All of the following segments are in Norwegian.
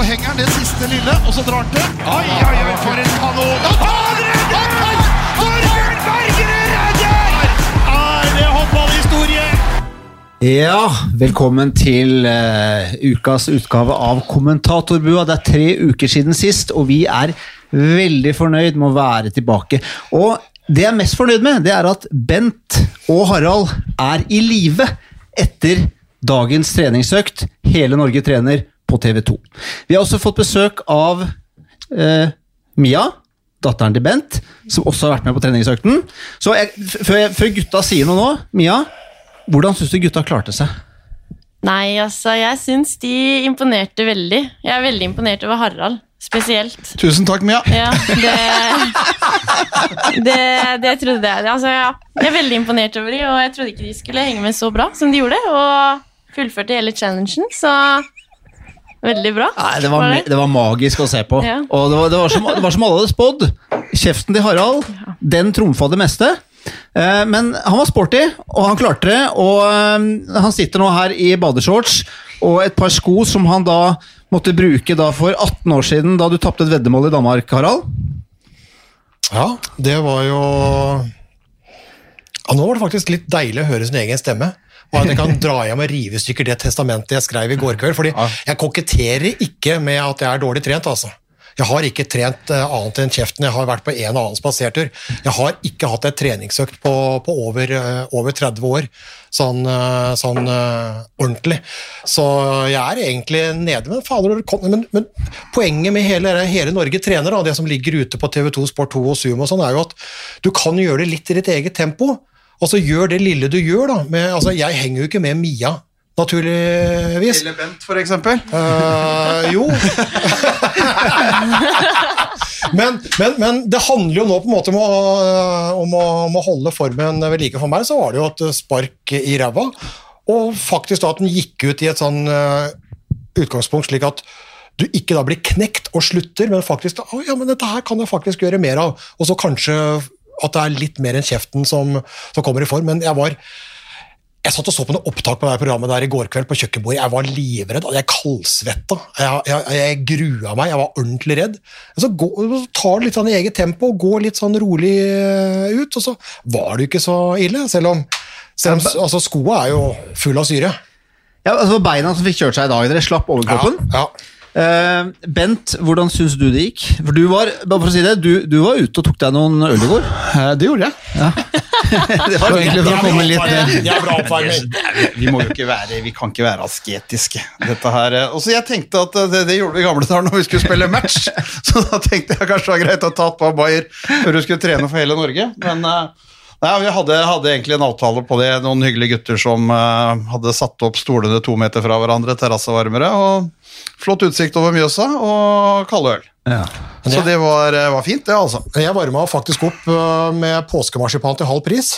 så henger han det siste lille, og så drar han til. Oi, oi, oi, for en kanon! Han redder! Torbjørn Bergerud redder! Er det håndballhistorie? Ja, velkommen til uh, ukas utgave av Kommentatorbua. Det er tre uker siden sist, og vi er veldig fornøyd med å være tilbake. Og det jeg er mest fornøyd med, det er at Bent og Harald er i live etter dagens treningsøkt. Hele Norge trener på TV 2. Vi har også fått besøk av eh, Mia, datteren til Bent, som også har vært med på treningsøkten. Så jeg, før, jeg, før gutta sier noe nå, Mia, hvordan syns du gutta klarte seg? Nei, altså, jeg syns de imponerte veldig. Jeg er veldig imponert over Harald, spesielt. Tusen takk, Mia. Ja, det Det, det trodde jeg. Altså, ja. Jeg er veldig imponert over dem, og jeg trodde ikke de skulle henge med så bra som de gjorde. Og fullførte hele challengen, så Veldig bra. Nei, det var, det? det var magisk å se på. Ja. Og det var, det, var som, det var som alle hadde spådd. Kjeften til Harald, den trumfa det meste. Eh, men han var sporty, og han klarte det. Og eh, han sitter nå her i badeshorts og et par sko som han da måtte bruke da for 18 år siden, da du tapte et veddemål i Danmark, Harald. Ja, det var jo ja, Nå var det faktisk litt deilig å høre sin egen stemme. Og at jeg kan dra hjem og rive i stykker det testamentet jeg skrev i går kveld. fordi jeg koketterer ikke med at jeg er dårlig trent, altså. Jeg har ikke trent eh, annet enn kjeften. Jeg har vært på en og annen spasertur. Jeg har ikke hatt et treningsøkt på, på over, eh, over 30 år, sånn, eh, sånn ordentlig. Så jeg er egentlig nede, men fader men, men poenget med hele, hele Norge trener, da, det som ligger ute på TV2 Sport 2 og Sumo, og sånn, er jo at du kan gjøre det litt i ditt eget tempo. Altså Gjør det lille du gjør. da. Med, altså, jeg henger jo ikke med Mia, naturligvis. Eller Bent, for eksempel. Uh, jo. men, men, men det handler jo nå på en måte om å, om å, om å holde formen ved like. For meg så var det jo et spark i ræva, og faktisk da at den gikk ut i et sånn uh, utgangspunkt slik at du ikke da blir knekt og slutter, men faktisk da, oh, ja, men dette her kan jeg faktisk gjøre mer av. Og så kanskje at det er litt mer enn kjeften som, som kommer i form. Men jeg var jeg satt og så på noe opptak på det her programmet der i går kveld på kjøkkenbordet. Jeg var livredd. Jeg kaldsvetta. Jeg, jeg, jeg grua meg. Jeg var ordentlig redd. Så, gå, så tar det litt sånn i eget tempo, og går litt sånn rolig eh, ut, og så var det jo ikke så ille. Selv om, selv om altså, skoa er jo full av syre. Ja, altså Beina som fikk kjørt seg i dag. Dere slapp overkroppen. Ja, Eh, Bent, hvordan syns du det gikk? For du var, bare for å si det, du, du var ute og tok deg noen øl i går. Det gjorde jeg. Det var egentlig for å komme litt ned. Det er bra oppvarming. Vi må jo ikke være, vi kan ikke være asketiske. Dette her, eh, og så jeg tenkte at det, det gjorde vi i gamle dager når vi skulle spille match. Så da tenkte jeg kanskje det var greit å ta et par bayer før du skulle trene for hele Norge. Men eh, nei, vi hadde, hadde egentlig en avtale på det. Noen hyggelige gutter som uh, hadde satt opp stolene to meter fra hverandre, terrassevarmere. og Flott utsikt over Mjøsa og kalde øl. Så det var, eh, var fint, det, altså. Jeg varma faktisk opp øh, med påskemarsipan til halv pris.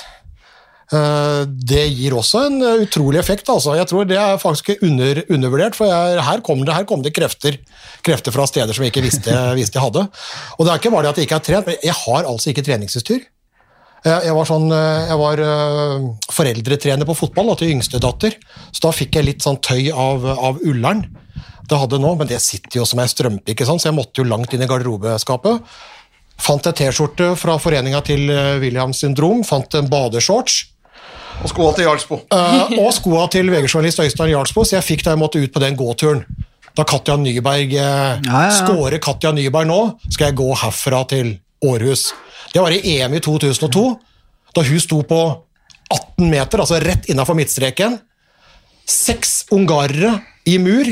Eh, Det gir også en utrolig effekt. Altså. Jeg tror det er faktisk under, undervurdert, for jeg, her kom det, her kom det krefter, krefter fra steder som jeg ikke visste, visste jeg hadde. Og det er ikke bare det at jeg ikke har trent, men jeg har altså ikke treningsutstyr. Jeg, var, sånn, øh, jeg var øh, foreldretrener på fotball da, til yngste datter, så da fikk jeg litt sånn tøy av, av Ullern. Det hadde nå, men det sitter jo som ei strømpe, ikke sant? så jeg måtte jo langt inn i garderobeskapet. Fant ei T-skjorte fra foreninga til eh, Williams syndrom, fant en badeshorts. Og skoa til Jarlsbo. Uh, og skoa til VG-journalist Øystein Jarlsbo, så jeg fikk da jeg måtte ut på den gåturen. Da Katja Nyberg eh, ja, ja. Skårer Katja Nyberg nå, skal jeg gå herfra til Århus. Det var i EM i 2002, da hun sto på 18 meter, altså rett innafor midtstreken. Seks ungarere i mur,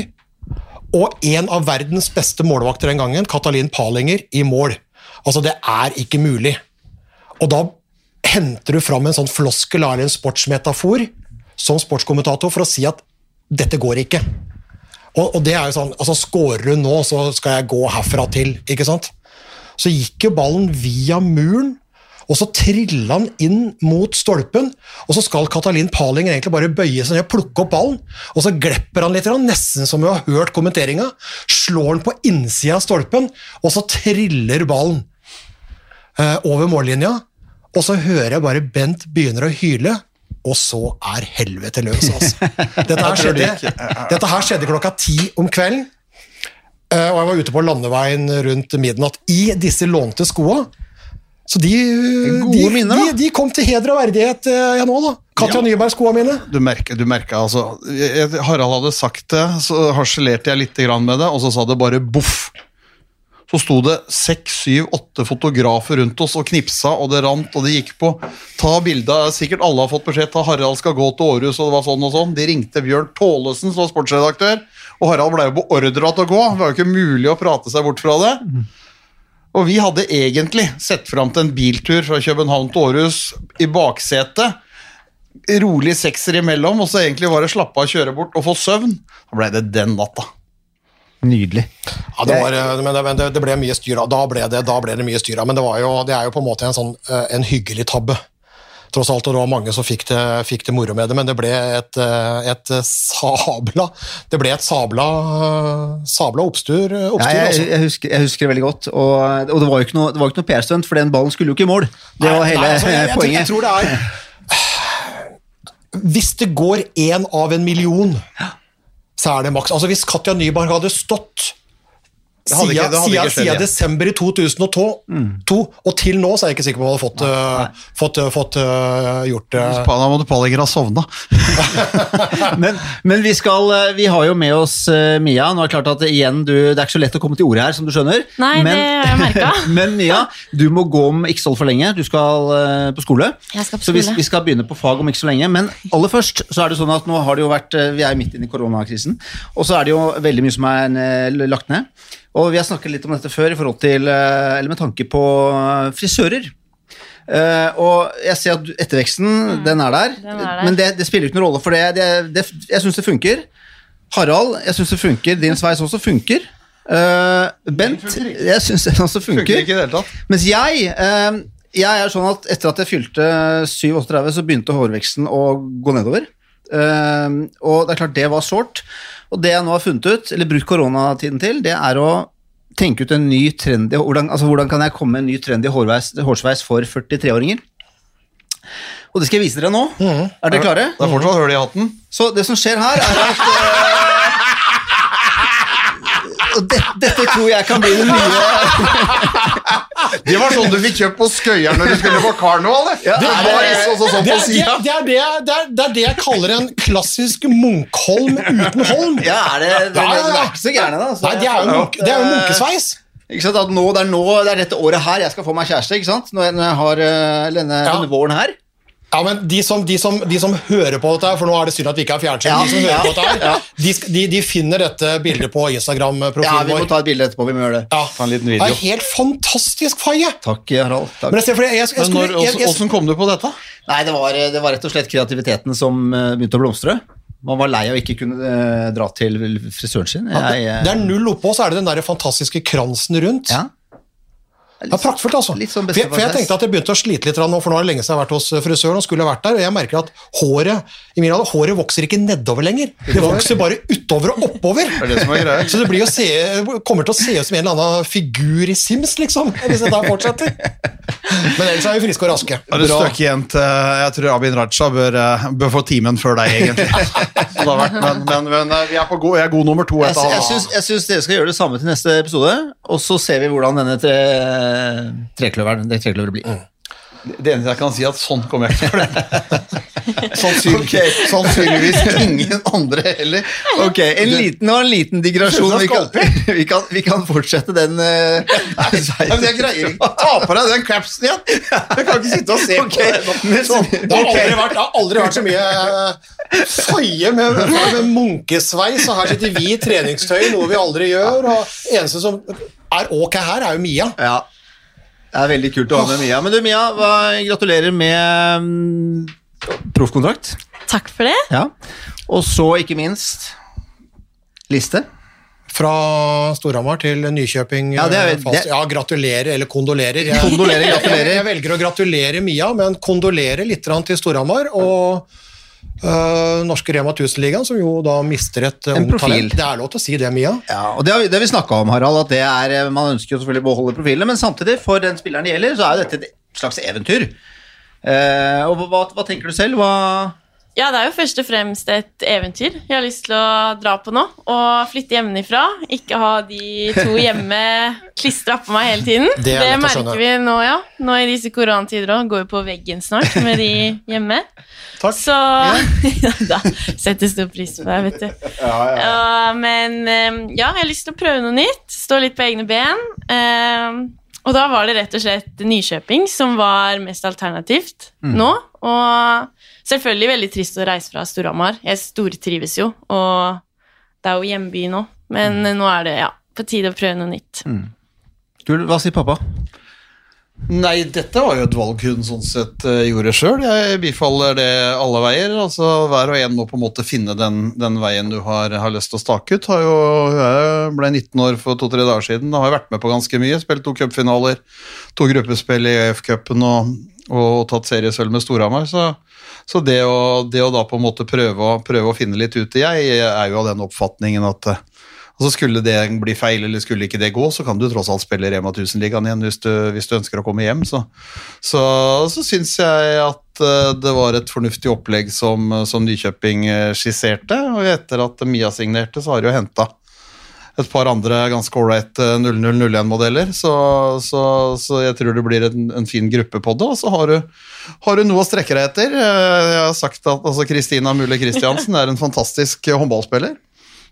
og en av verdens beste målvakter den gangen, Katalin Palinger, i mål. Altså, det er ikke mulig. Og da henter du fram en sånn floskel eller en sportsmetafor som sportskommentator for å si at dette går ikke. Og, og det er jo sånn, altså Skårer du nå, så skal jeg gå herfra til. ikke sant? Så gikk jo ballen via muren, og så trilla han inn mot stolpen. Og så skal Katalin Palinger egentlig bare bøye seg ned og plukke opp ballen. Og så glepper han litt, nesten som vi har hørt kommenteringa. Slår den på innsida av stolpen, og så triller ballen eh, over mållinja. Og så hører jeg bare Bent begynner å hyle, og så er helvete løs, altså. Dette her skjedde, dette her skjedde klokka ti om kvelden. Eh, og jeg var ute på landeveien rundt midnatt i disse lånte skoa. Så de, de, minner, de, de kom til heder og verdighet, eh, jeg nå, da. Katja Ja. Nyberg-skoa mine. Du merker, du merker altså Harald hadde sagt det, så harselerte jeg litt med det, og så sa det bare boff. Så sto det seks, syv, åtte fotografer rundt oss og knipsa, og det rant, og det gikk på. Ta bilde Sikkert alle har fått beskjed ta Harald skal gå til Århus, og det var sånn og sånn. De ringte Bjørn Tålesen, som var sportsredaktør, og Harald ble jo beordra til å gå. Det var jo ikke mulig å prate seg bort fra det. Og vi hadde egentlig sett fram til en biltur fra København til Århus i baksetet. Rolig sekser imellom, og så egentlig bare slappe av, kjøre bort og få søvn. Da ble det den natta. Nydelig. Ja, det, var, eh, men det, det, ble mye styr. da. Da ble det, da ble det mye styr. av. Men det, var jo, det er jo på en måte en, sånn, eh, en hyggelig tabbe. Tross alt, og det var mange som fikk det, fikk det moro med det, men det ble et, eh, et sabla Det ble et sabla, sabla oppstyr. Ja, jeg, altså. jeg, husker, jeg husker det veldig godt. Og, og det var jo ikke noe, noe PR-stunt, for den ballen skulle jo ikke i mål. Det var hele nei, altså, jeg, jeg, tror- poenget. Jeg tror det er Hvis det går én av en million, så er det maks. Altså Hvis Katja Nyberg hadde stått siden, desember i 2002, to, og til nå, så er jeg ikke sikker på om jeg hadde fått, øh, fått, øh, fått uh, gjort det. Da måtte Pallinger ha sovna. Men, men vi, skal, eh, vi har jo med oss uh, Mia. Nå er det klart at igjen, du, det er ikke så lett å komme til orde her, som du skjønner. Nei, men, det har jeg merket. men Mia, du må gå om ikke så altfor lenge. Du skal uh, på skole. Jeg skal på skole. så vi, vi skal begynne på fag om ikke så lenge. Men aller først så er det sånn at nå har det jo vært eh, Vi er midt inne i koronakrisen. Og så er det jo veldig mye som er eh, lagt ned. Og vi har snakket litt om dette før i forhold til eh, Eller med tanke på eh, frisører. Uh, og jeg ser at etterveksten, etterveksten, den er der. Mm. den er der. Men det, det spiller ikke noen rolle, for det, det, det, jeg syns det funker. Harald, jeg syns det funker. Din sveis også funker. Uh, Bent, jeg syns den også Funker funker. ikke i det hele tatt. Mens jeg uh, jeg er sånn at etter at jeg fylte 37, så begynte hårveksten å gå nedover. Og det er klart det var sårt. Og det jeg nå har funnet ut, eller brukt koronatiden til, det er å tenke ut en ny trendy hvordan, altså hvordan kan jeg komme med en ny trendy hårveis, hårsveis for 43-åringer? Og det skal jeg vise dere nå. Er dere klare? Det er fortsatt hull i hatten. Så det som skjer her, er at tror jeg kan bli det nye Det var sånn du fikk kjøpt på Skøyeren når du skulle på karneval. det. Det er det- så, så, Det på det, sida. det, det, det, det det jeg kaller en klassisk Munkholm uten Holm. Ja, er det, det, er ikke så gærne, da. Så Nei, det er jo, munk, det er jo munkesveis. Ikke sant, at nå, det, er nå, det er dette året her jeg skal få meg kjæreste, ikke sant? Når jeg, når jeg har eh, denne, Ja. denne våren her. Ja, men de som, de, som, de som hører på dette, for nå er det synd at vi ikke har fjernsyn, Ja, de som hører på dette her, de, de, de finner dette bildet på Instagram-profilen vår. Ja, vi må ta et bilde etterpå, vi må gjøre det. Ja. Ta en liten Det video. er helt fantastisk Faye! Takk, Harald. Takk. Men jeg, ser, for jeg, jeg, jeg, Men skulle, når, jeg, hvordan, jeg, hvordan kom du på dette? Nei, det var, det var rett og slett kreativiteten som eh, begynte å blomstre. Man var lei av ikke kunne eh, dra til frisøren sin. Jeg, eh, det er null oppå, så er det den der fantastiske kransen rundt. ja. Det ja, praktfullt, altså. Litt sånn for, jeg, for jeg tenkte at jeg begynte å slite litt nå, for nå er det lenge siden jeg har vært hos frisøren og skulle vært der, og jeg merker at håret i min alder, håret vokser ikke nedover lenger. Det vokser bare utover og oppover. Det er det er. Så det blir å se, kommer til å se ut som en eller annen figur i Sims, liksom, hvis dette fortsetter. Men ellers er vi friske og raske. Har du Bra. støkk igjen til Jeg tror Abin Raja bør, eh, bør få timen før deg, egentlig. Det har vært, men, men, men eh, vi er på god, jeg er god nummer to Jeg, etter jeg, syns, jeg syns dere skal gjøre det samme til neste episode, og så ser vi hvordan denne tre, trekløveren, det trekløveret blir. Det eneste jeg kan si, er at sånn kommer jeg ikke til å glemme. Sannsynligvis ingen andre heller. Ok, en liten, og en liten digresjon. Vi kan, vi, kan, vi kan fortsette den uh, Nei, men jeg greier ikke Ta på deg den capsen igjen! Jeg kan ikke sitte og se okay. på det. Sånn. Det har aldri vært, det har aldri vært så mye eh, faie med, med munkesveis, og her sitter vi i treningstøy, noe vi aldri gjør, og eneste som er ok her, er jo Mia. Ja. Det er veldig kult å ha med Mia. Men du, Mia, hva, gratulerer med mm, proffkontrakt. Takk for det. Ja. Og så, ikke minst, liste. Fra Storhamar til Nykjøping. Ja, det er- eh, det- ja gratulerer, eller kondolerer. Jeg, Kondolerer, gratulerer. jeg velger å gratulere Mia, men kondolere litt til Storhamar. Og øh, norske Rema 1000-ligaen, som jo da mister et uh, En ungt profil. talent. Det er lov til å si det, Mia. Ja, og Det har vi, det har vi snakka om, Harald. at det er, eh, Man ønsker jo selvfølgelig å beholde profilene, men samtidig, for den spilleren det gjelder, så er jo dette et slags eventyr. Uh, og hva, hva tenker du selv? Hva Ja, det er jo først og fremst et eventyr jeg har lyst til å dra på nå. Og flytte hjemmefra. Ikke ha de to hjemme klistra på meg hele tiden. Det skjønne. merker vi nå, ja. Nå i disse koronatider òg. Går jo på veggen snart med de hjemme. Takk. Så ja, da setter jeg stor pris på deg, vet du. Ja, ja. men eh, ja, jeg har lyst til å prøve noe nytt. Stå litt på egne ben. Eh, og da var det rett og slett Nykjøping som var mest alternativt nå. Og selvfølgelig veldig trist å reise fra Storhamar. Jeg stortrives jo, og det er jo hjemby nå. Men nå er det ja, på tide å prøve noe nytt. Gull, hva sier pappa? Nei, dette var jo et valg hun sånn sett eh, gjorde sjøl. Jeg bifaller det alle veier. altså Hver og en må på en måte finne den, den veien du har, har lyst til å stake ut. Har jo, jeg ble 19 år for to-tre dager siden. og har vært med på ganske mye. Spilt to cupfinaler, to gruppespill i EF-cupen og, og tatt seriesølv med Storhamar. Så, så det, å, det å da på en måte prøve å, prøve å finne litt ut i Jeg er jo av den oppfatningen at eh, Altså Skulle det bli feil, eller skulle ikke det gå, så kan du tross alt spille Rema 1000-ligaen igjen hvis du, hvis du ønsker å komme hjem. Så, så, så syns jeg at eh, det var et fornuftig opplegg som, som Nykjøping eh, skisserte. Og etter at Mia signerte, så har de jo henta et par andre ganske ålreit 0001-modeller. Så, så, så jeg tror det blir en, en fin gruppe på det. Og så har du, har du noe å strekke deg etter. Eh, Jeg har sagt at altså, Kristina Mulle Kristiansen er en fantastisk håndballspiller.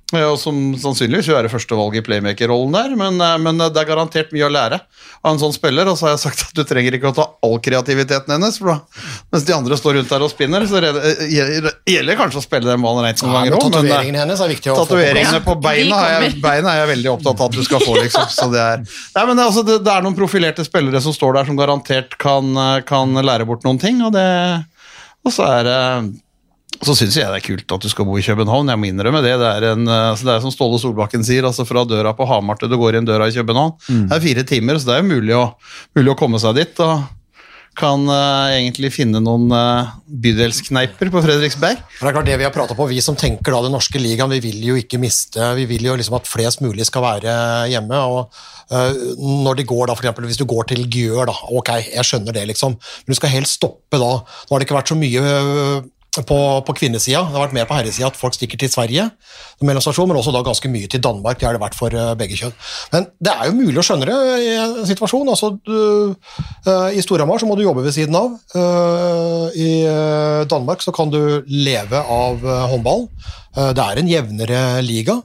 Ja, og som sannsynligvis vil være førstevalg i playmaker-rollen der, men, eh, men det er garantert mye å lære av en sånn spiller. Og så har jeg sagt at du trenger ikke å ta all kreativiteten hennes, for da, mens de andre står rundt der og spinner, så det gjelder kanskje å spille den ballen rent som Ja, ganger òg, men eh, Tatoveringene hennes er viktig å få på plass. Tatoveringene på beina, er jeg, beina er jeg veldig opptatt av at du skal få, liksom. Så det er, Nei, men det, altså, det, det er noen profilerte spillere som står der som garantert kan, eh, kan lære bort noen ting, og det Og så er det så syns jeg det er kult at du skal bo i København. Jeg må innrømme det. Det er, en, eh, altså det er som Ståle Solbakken sier, altså fra døra på Hamar til du går inn døra i København. Det er fire timer, så det er jo mulig å, mulig å komme seg dit. og kan uh, egentlig finne noen uh, bydelskneiper på Fredriksberg. For det er klart det Vi har pratet på, vi som tenker da den norske ligaen, vi vil jo ikke miste Vi vil jo liksom at flest mulig skal være hjemme. og Når de går da, for eksempel, Hvis du går til Gjør, da, ok, jeg skjønner det, liksom, men du skal helst stoppe da. Nå har det ikke vært så mye på, på kvinnesida, det har vært mer på herresida at folk stikker til Sverige, men også da ganske mye til Danmark. Det har det vært for øh, begge kjønn. Men det er jo mulig å skjønne det i en situasjon. altså du, øh, I Storhamar må du jobbe ved siden av. Øh, I Danmark så kan du leve av håndball. Eh, Det er en jevnere liga.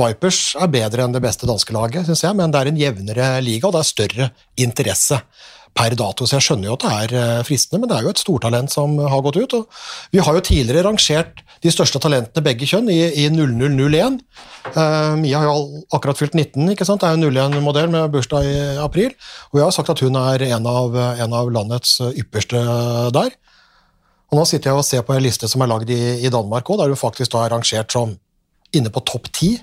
Vipers er bedre enn det beste danske laget, synes jeg, men det er en jevnere liga, og det er større interesse per dato. Så jeg skjønner jo at det er eh, fristende, men det er jo et stortalent som har gått ut. og Vi har jo tidligere rangert de største talentene begge kjønn i, i 0001. Uh, Mia har jo akkurat fylt 19, ikke sant? det er jo en 01-modell med bursdag i april. Og jeg har sagt at hun er en av, en av landets ypperste der. Og nå sitter jeg og ser på en liste som er lagd i, i Danmark òg, der hun faktisk da er rangert som inne på topp ti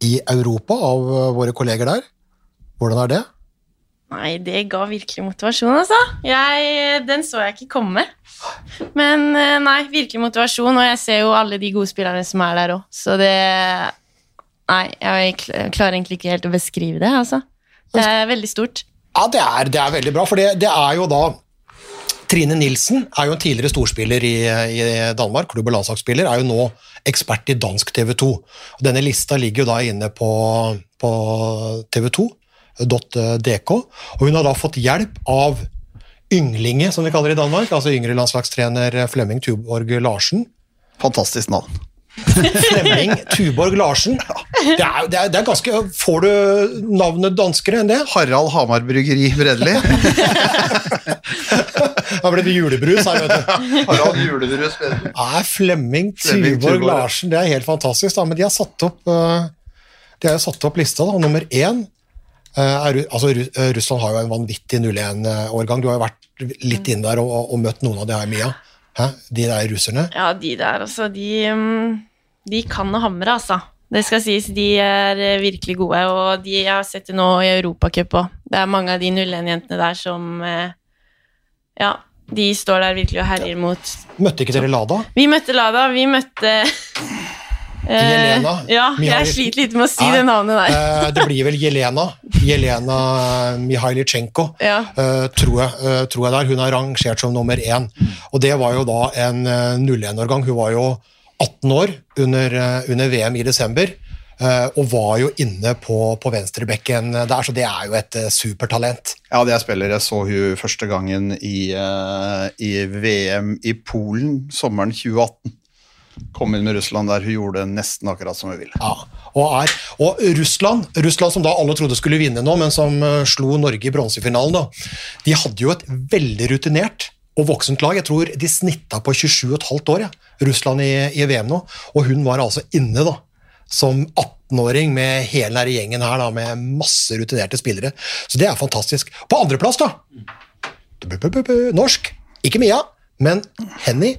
i Europa av eh, våre kolleger der. Hvordan er det? Nei, det ga virkelig motivasjon, altså. Jeg, den så jeg ikke komme. Men eh, nei, virkelig motivasjon, og jeg ser jo alle de gode spillerne som er der òg, så det Nei, jeg klarer egentlig ikke helt å beskrive det, altså. Det er veldig stort. Ja, det er, det er veldig bra, for det, det er jo da Trine Nilsen er jo en tidligere storspiller i, i Danmark, klubb- og landslagsspiller, er jo nå ekspert i dansk TV 2. Denne lista ligger jo da inne på, på tv2.dk, og hun har da fått hjelp av ynglinge, som de kaller det i Danmark, altså yngre landslagstrener Flemming Tuborg Larsen. Fantastisk navn. Flemming Tuborg Larsen. Det er, det, er, det er ganske Får du navnet danskere enn det? Harald Hamar Bryggeri Bredli. Da ble det julebrus her, vet du. Harald Julebrus Bredli. Nei, Flemming Tuborg Tuborg. Larsen, det er helt fantastisk. Da. Men de har satt opp, eh, de har satt opp lista. Da. Nummer én eh, altså, eh, Russland har jo en vanvittig 01-årgang. Du har jo vært litt inn der og, og møtt noen av de her, Mia. Hæ? De der russerne. Ja, de der, altså, de, mm, de kan å hamre, altså. Det skal sies, de er eh, virkelig gode, og de jeg har sett det nå i Europacup òg. Det er mange av de 01-jentene der som eh, Ja, de står der virkelig og herjer mot Møtte ikke dere Lada? Vi møtte Lada, vi møtte Eh, Ja, Mihail- jeg sliter litt med å si Nei, det navnet der. eh, det blir vel Jelena. Jelena Mihailichenko, Ja. eh, tror, jeg, eh, tror jeg der. Hun er rangert som nummer én. Og det var jo da en eh, 01-årgang. Hun var jo 18 år under, eh, under VM i desember. eh, Og var jo inne på, på venstrebekken der, så det er jo et eh, supertalent. Ja, det er spiller, jeg så hun første gangen i, eh, i VM i Polen sommeren 2018. Kom inn med Russland der hun gjorde nesten akkurat som hun ville. Ja, og, er, og Russland, Russland som da alle trodde skulle vinne nå, men som uh, slo Norge i bronsefinalen, da, de hadde jo et veldig rutinert og voksent lag. Jeg tror de snitta på 27,5 år, ja. Russland i, i VM nå. Og hun var altså inne da, som 18-åring med hele denne gjengen her, da, med masse rutinerte spillere. Så det er fantastisk. På andreplass, da Norsk. Ikke Mia, men Henny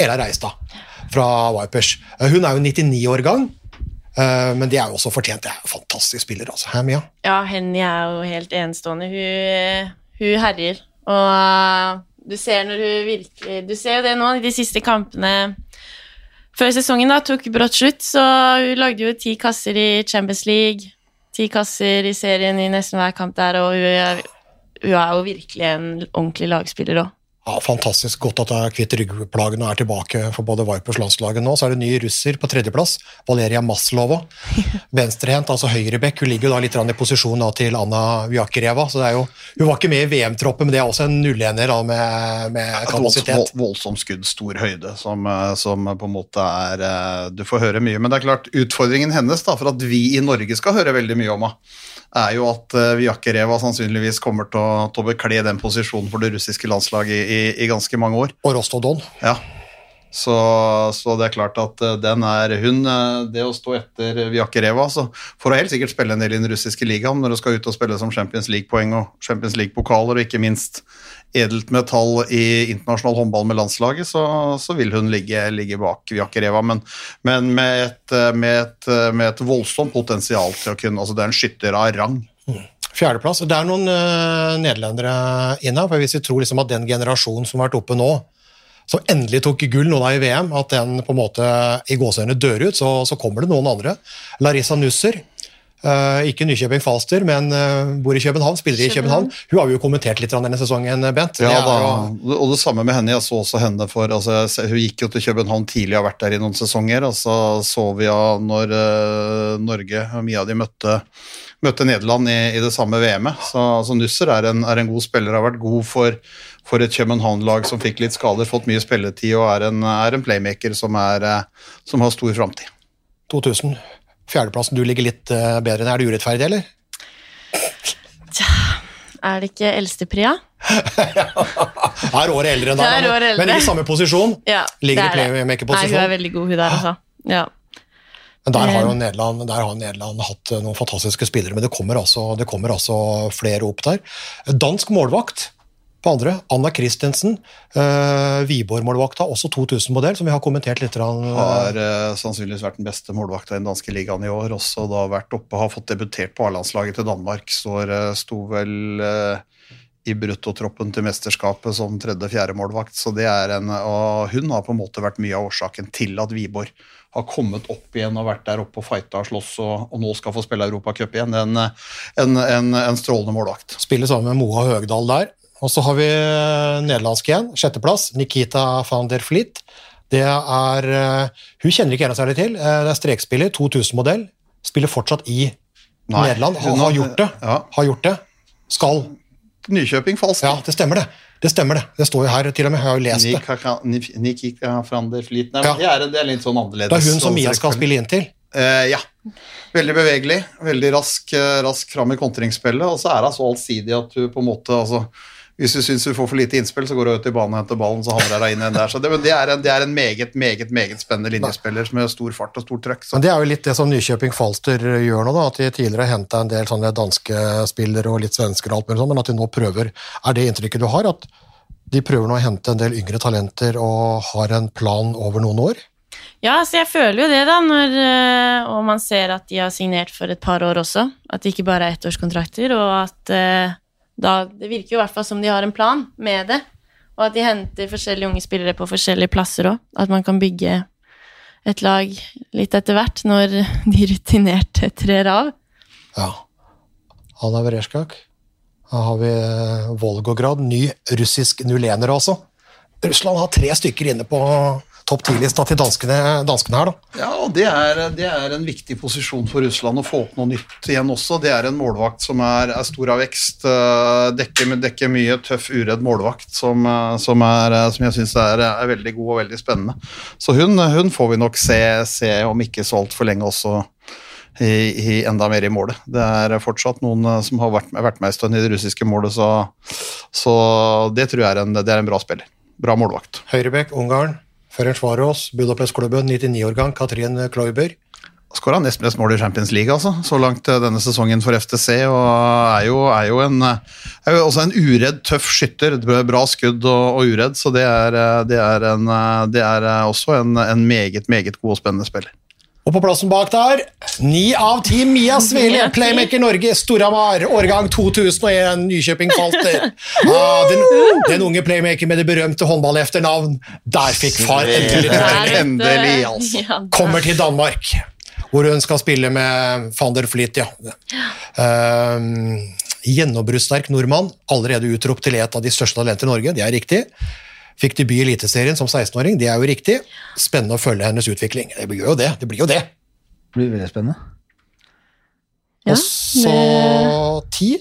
Ella Reistad fra Vipers. Eh, Hun er jo 99 år gang, eh, men det er jo også fortjent. Det er jo fantastisk spiller, altså. Her, Mia? Ja, Henny er jo helt enestående. Hun, hun herjer. Og du ser når hun virkelig Du ser jo det nå i de siste kampene før sesongen da, tok brått slutt, så hun lagde jo ti kasser i Champions League, ti kasser i serien i nesten hver kamp der, og hun er, hun er jo virkelig en ordentlig lagspiller òg. Ja, Fantastisk godt at jeg er kvitt ryggplagene og er tilbake for både Vipers landslaget nå. Så er det ny russer på tredjeplass, Valeria Maslova. Venstrehendt, altså høyrebekk. Hun ligger jo da litt i posisjon da til Anna Vjakereva. så det er jo, Hun var ikke med i VM-troppen, men det er også en nullener da med, med volds, kapasitet. Et voldsomt skudd, stor høyde, som, eh, som på en måte er eh, Du får høre mye. Men det er klart, utfordringen hennes da, for at vi i Norge skal høre veldig mye om henne, er jo at uh, Vjakereva sannsynligvis kommer til å, til å bekle den posisjonen for det russiske landslaget i, i, i ganske mange år. Og Rostodon. Ja. Så, så det er klart at eh, den er hun eh, Det å stå etter Vjakereva så får hun helt sikkert spille en del i den russiske ligaen når hun skal ut og spille som Champions League-poeng og Champions League-pokaler, og ikke minst edelt metall i internasjonal håndball med landslaget, så, så vil hun ligge, ligge bak Viakereva. men, men med, et, med, et, med et voldsomt potensial til å kunne Altså, det er en skytter av rang. Fjerdeplass. Det er noen uh, nederlendere inne. for Hvis vi tror liksom at den generasjonen som har vært oppe nå, som endelig tok gull nå da i VM, at den på en måte i gåseøynene dør ut, så, så kommer det noen andre. Larissa Nusser. Eh, ikke Nykjøping Falster, men uh, bor i København, spiller i København. Hun har vi jo kommentert litt denne sesongen, Bent. Ja, det da, jo- og det samme med henne. Jeg så også henne for altså, Hun gikk jo til København tidlig, og har vært der i noen sesonger. Og så så vi henne når uh, Norge og mye av de møtte, møtte Nederland i, i det samme VM-et. Så, altså, Nusser er en, er en god spiller, har vært god for, for et København-lag som fikk litt skader, fått mye spilletid og er en, er en playmaker som, er, eh, som har stor framtid. 2000. Fjerdeplassen, du ligger litt eh, bedre enn Er det urettferdig, eller? Er det ikke eldstepria? Er året eldre enn deg, men- men i samme posisjon. Ja, Ligger i er playmaker-posisjon? Hun er veldig god, hun der, altså. Ja. Men der har jo Eh. Nederland, der har Nederland hatt eh, noen fantastiske spillere, men det kommer altså, det kommer altså flere opp der. Dansk målvakt på andre, Anna Christensen. Uh, Wiborg-målvakta, også 2000-modell, som vi har kommentert litt. grann, eh, Har uh, sannsynligvis vært den beste målvakta i den danske ligaen i år. Også da vært oppe, har fått debutert på A-landslaget til Danmark. Står, eh, sto vel eh, i bruttotroppen til mesterskapet som tredje-fjerde målvakt. Så det er en, og hun har på en måte vært mye av årsaken til at Wiborg har kommet opp igjen og vært der oppe og fighta og slåss og, og nå skal få spille Europacup igjen. En, en, en, en strålende målvakt. Spiller sammen med Moa Høgdal der. Og så har vi eh, nederlandsk igjen, sjetteplass, Nikita van der Flit. Det er eh, Hun kjenner ikke jeg særlig til. Eh, Det er strekspiller, 2000-modell. Spiller fortsatt i Nei, Nederland. Har, hun har gjort det. ja. Har gjort det. Skal. Nykjøping falsk. Ja, det stemmer det. Det stemmer det. Det står jo her til og med. Jeg har jo lest det. Nikita van der Flit. Nei, Ja. men det, er, det er litt sånn annerledes. Det er hun som Mia skal spille inn til. Uh, ja. Veldig bevegelig, veldig rask, rask fram i kontringsspillet, og så er hun så allsidig at du på en måte altså, Hvis du syns du får for lite innspill, så går du ut i banen og henter ballen, så havner deg inn i den der. Så det, men det, er en, det er en meget, meget meget spennende linjespiller som har stor fart og stor trøkk. Så. Men det er jo litt det som Nykjøping Falster gjør nå, da, at de tidligere har henta en del sånne danske spillere og litt svensker, og alt mulig sånn, men at de nå prøver Er det inntrykket du har? At de prøver nå å hente en del yngre talenter og har en plan over noen år? Ja, så jeg føler jo det, da, når eh, Og man ser at de har signert for et par år også. At det ikke bare er ettårskontrakter, og at eh, da Det virker jo i hvert fall som de har en plan med det. Og at de henter forskjellige unge spillere på forskjellige plasser òg. At man kan bygge et lag litt etter hvert, når de rutinerte trer av. Ja. Han er Vereshkak. Da har vi eh, Volgograd, ny russisk nulener også. Russland har tre stykker inne på topp ti-lista til danskene, danskene her, da. Ja, og det er, det er en viktig posisjon for Russland å få opp noe nytt igjen også. Det er en målvakt som er, er stor av vekst, eh, dekker, dekker mye tøff, uredd målvakt som, eh, som, er, eh, som jeg syns er, er veldig god og veldig spennende. Så hun, hun får vi nok se, se om ikke så altfor lenge også. I, i, enda mer i målet. Det er fortsatt noen som har vært, vært med en stund i det russiske målet, så, så det tror jeg er en, det er en bra spiller. Bra målvakt. Høyrebekk, Ungarn. Ferencvaros, Budapest-klubben, 99-årgang, Katrin Kloiber. Skåra nest mest mål i Champions League altså, så langt eh, denne sesongen for FTC. og Er jo, er jo, en, er jo også en uredd, tøff skytter. Bra skudd og, og uredd, så det er, eh, det er, en, det er også en, en meget, meget god og spennende spiller. Og på plassen bak der, ni av ti Mia Svele, Playmaker Norge, Storhamar, årgang 2001, Nykjøping Falter. Ah, den, den, unge playmaker med det berømte håndballefternavn. Der fikk far endelig. Endelig, altså. Kommer til Danmark, hvor hun skal spille med van der Flit, ja. Um, Gjennombruddssterk nordmann, allerede utropt til et av de største talenter i Norge, det er riktig. Fikk debut i Eliteserien som 16-åring, det er jo riktig. Spennende å følge hennes utvikling. Det blir jo det. Det blir jo det. Det blir veldig spennende. Ja, og så ti.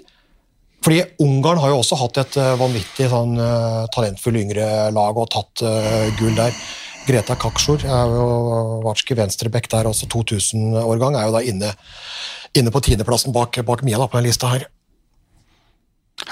Fordi Ungarn har jo også hatt et uh, vanvittig sånn, uh, talentfull yngre lag og tatt uh, gull der. Greta Kaksjor er jo vartske venstrebekk der også, 2000-årgang, er jo da inne, inne på tiendeplassen bak, bak Mia da, på den lista her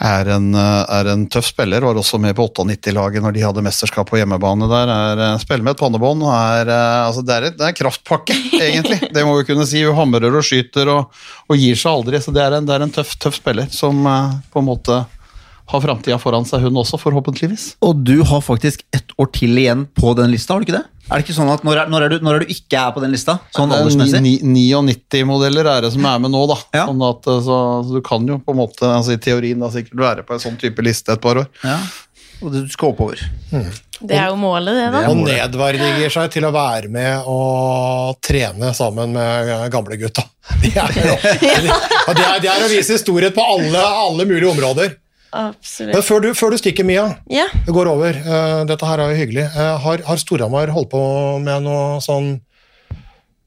er en, er en, tøff spiller. Var også med på 98-laget når de hadde mesterskap på hjemmebane der. Er, eh, spiller med et pannebånd. Er, eh, altså det, er det er en kraftpakke, egentlig. Det må vi kunne si. Hun hamrer og skyter og, og, gir seg aldri. Så det er en, det er en tøff, tøff, spiller som eh, på en måte har framtida foran seg, hun også, forhåpentligvis. Og du har faktisk ett år til igjen på den lista, har du ikke det? Er det ikke sånn at Når er, når er, du, når er du, ikke er på den lista? Sånn aldersmessig? 99-modeller er det som er med nå, da. Ja. Sånn at, så, så, du kan jo på en måte, altså i teorien da sikkert være på en sånn type liste et par år. Ja. Og du skal oppover. Mm. Det er jo målet, det, da. Og nedverdiger seg til å være med og trene sammen med gamlegutta. Det, er, det, det er å vise storhet på alle, alle mulige områder. Absolutt. Men før du, før du stikker, Mia, ja. det går over. Uh, dette her er jo hyggelig. Uh, har, har Storhamar holdt på med noe sånn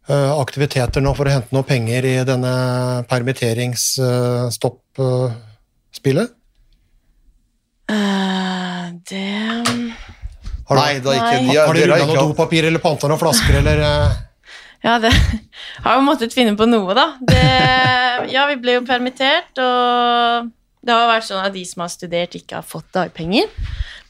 uh, aktiviteter nå for å hente noe penger i denne permitteringsstopp-spillet? det har Nei, da ikke. Nei. Har, har de runda noe dopapir eller panta noen flasker, eller Ja, det har jo måttet finne på noe, da. Det, ja, vi ble jo permittert, og det har vært sånn at de som har studert, ikke har fått dagpenger.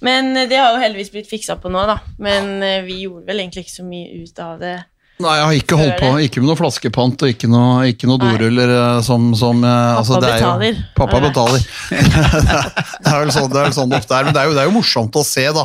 Men eh, det har jo heldigvis blitt fiksa på nå, da. Men eh, vi gjorde vel egentlig ikke så mye ut av det Nei, jeg har ikke holdt på. Ikke med noe flaskepant og ikke noe, ikke noe doruller eh, som, som eh, Pappa altså, betaler. Jo, pappa betaler. det, er vel sånn, det er vel sånn det ofte er. Men det er, jo, det er, jo, morsomt å se da,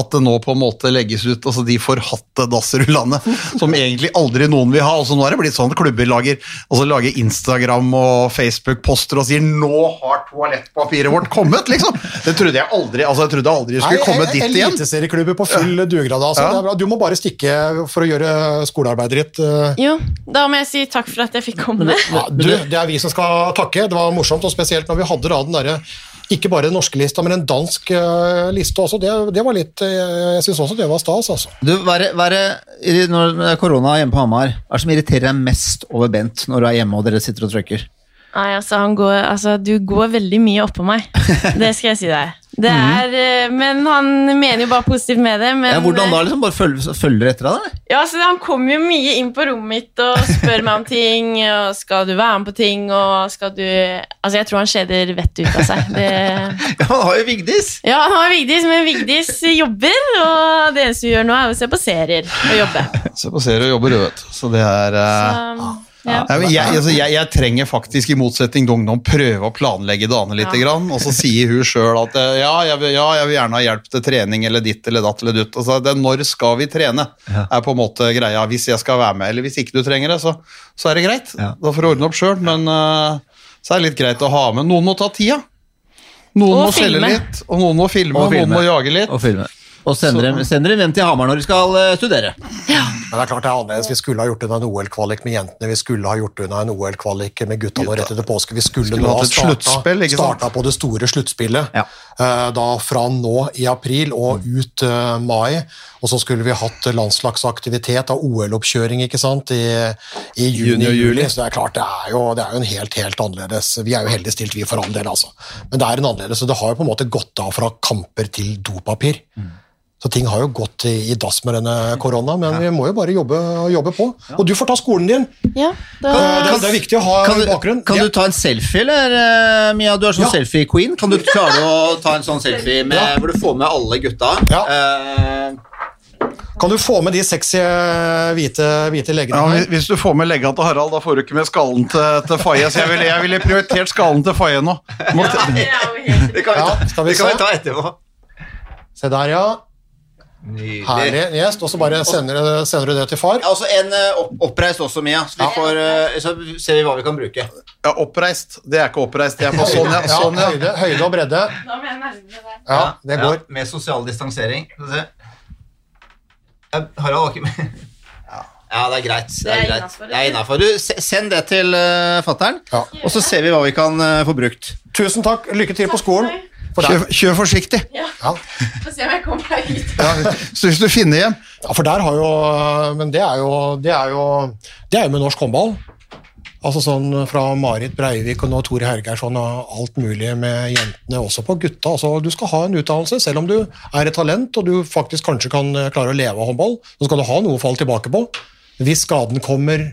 at det nå på en måte legges ut altså de forhatte dassrullene som egentlig aldri noen vil ha. Altså, nå er det blitt sånn at klubber lager, altså, lager Instagram og Facebook-poster og sier 'nå har toalettpapiret vårt kommet', liksom! Det trodde jeg aldri altså, jeg trodde aldri skulle komme dit igjen. Eliteserieklubber på full dugnad. Altså. Ja. Du må bare stikke for å gjøre skolen skolearbeidet ditt. Eh. Jo, da må jeg si takk for at jeg fikk komme. Ja, du, det er vi som skal takke. Det var morsomt, og spesielt når vi hadde da den derre ikke bare den norske lista, men en dansk uh, liste også. Det, det, var litt uh, Jeg syns også det var stas, altså. Du, hva er, er, når det er korona hjemme på Hamar, hva er det som irriterer deg mest over Bent når du er hjemme og dere sitter og trykker? Nei, altså, går, altså, du går veldig mye oppå meg. Det skal jeg si deg. Det mhm. er, mm. Men han mener jo bare positivt med det. Men, ja, hvordan da? liksom Bare følger, følger etter deg? Ja, altså, Han kommer jo mye inn på rommet mitt og spør meg om ting. og Skal du være med på ting? og skal du... Altså, Jeg tror han skjeder vettet ut av seg. Det... ja, Han har jo Vigdis! Ja, han har Vigdis, men Vigdis jobber. Og det eneste vi gjør nå, er å se på serier og jobbe. Se på serier og jobbe, vet Så det er uh... Så, ja. Jeg, altså, jeg, jeg, trenger faktisk, i motsetning til ungdom, prøve å planlegge dagene litt. Ja. Grann, og så sier hun sjøl at eh, ja jeg, vil, ja jeg, vil, gjerne ha hjelp til trening eller ditt eller datt eller dutt. Altså, det, når skal vi trene, er på en måte greia. Hvis jeg skal være med, eller hvis ikke du trenger det, så, så er det greit. Da får du ordne opp sjøl. Men uh, så er det litt greit å ha med. Noen må ta tida. Noen og må filme. selge litt, og noen må filme, og, og noen må jage litt. Og filme. Og sender dem, sender dem hjem til Hamar når de skal studere. studere. Men det er klart det er annerledes. Vi skulle ha gjort unna en OL-kvalik med jentene, vi skulle ha gjort unna en OL-kvalik med gutta nå rett etter påske. Vi skulle, Skulle nå ha starta, starta på det store sluttspillet. Ja. Eh, Da fra nå i april og Mm. ut eh, mai. Og så skulle vi hatt landslagsaktivitet av OL-oppkjøring ikke sant? I, i juni og juli. Så det er klart, det er, jo, det er jo en helt helt annerledes Vi er jo heldig stilt, vi, for all del, altså. Men det er en annerledes, og det har jo på en måte gått av fra kamper til dopapir. Mm. Så ting har jo gått i, i dass med denne korona, men vi må jo bare jobbe, jobbe på. Og du får ta skolen din. Ja, det, Eh, Det, det er viktig å ha Kan, du, bakgrunn. kan Ja. du ta en selfie, eller, eh, Mia? Du er sånn Ja. selfie-queen. Kan du klare å ta en sånn selfie med, Ja. hvor du får med alle gutta? Ja. Uh, Kan du få med de sexy hvite, hvite leggene Ja, hvis- du får med legga til Harald, da får du ikke med skallen til, til Faye. Så jeg ville, jeg ville prioritert skallen til Faye nå. Må, det er jo helt det kan vi ta, det kan vi ta etterpå. Se der, ja. Nydelig. Herlig. gjest. og så bare sender, sender du det til far. Ja, også en eh, opp, oppreist også, Mia. Så, vi Ja. får, eh, så ser vi hva vi kan bruke. ja, oppreist. Det er ikke oppreist. Det er på sånn, ja. Ja, Sånn, ja. høyde, høyde og bredde. Da må jeg nærme meg. Ja, det går. med sosial distansering. Skal vi se. Eh, Harald var ikke med. Ja, det er greit. Det er greit. Det er innafor. Send det til uh, fattern, Ja. og så ser vi hva vi kan få brukt. Tusen takk. Lykke til på skolen. Kjør, kjør forsiktig. Ja, ja. Få se om jeg kommer meg ut. Ja, så hvis du finner hjem ja, for der har jo Men det er jo Det er jo, det er jo med norsk håndball. Altså sånn Fra Marit Breivik og nå Tore Hergeirsson og alt mulig med jentene, også på gutta. Altså, du skal ha en utdannelse, selv om du er et talent og du faktisk kanskje kan eh, klare å leve av håndball. Så skal du ha noe å falle tilbake på. Hvis skaden kommer,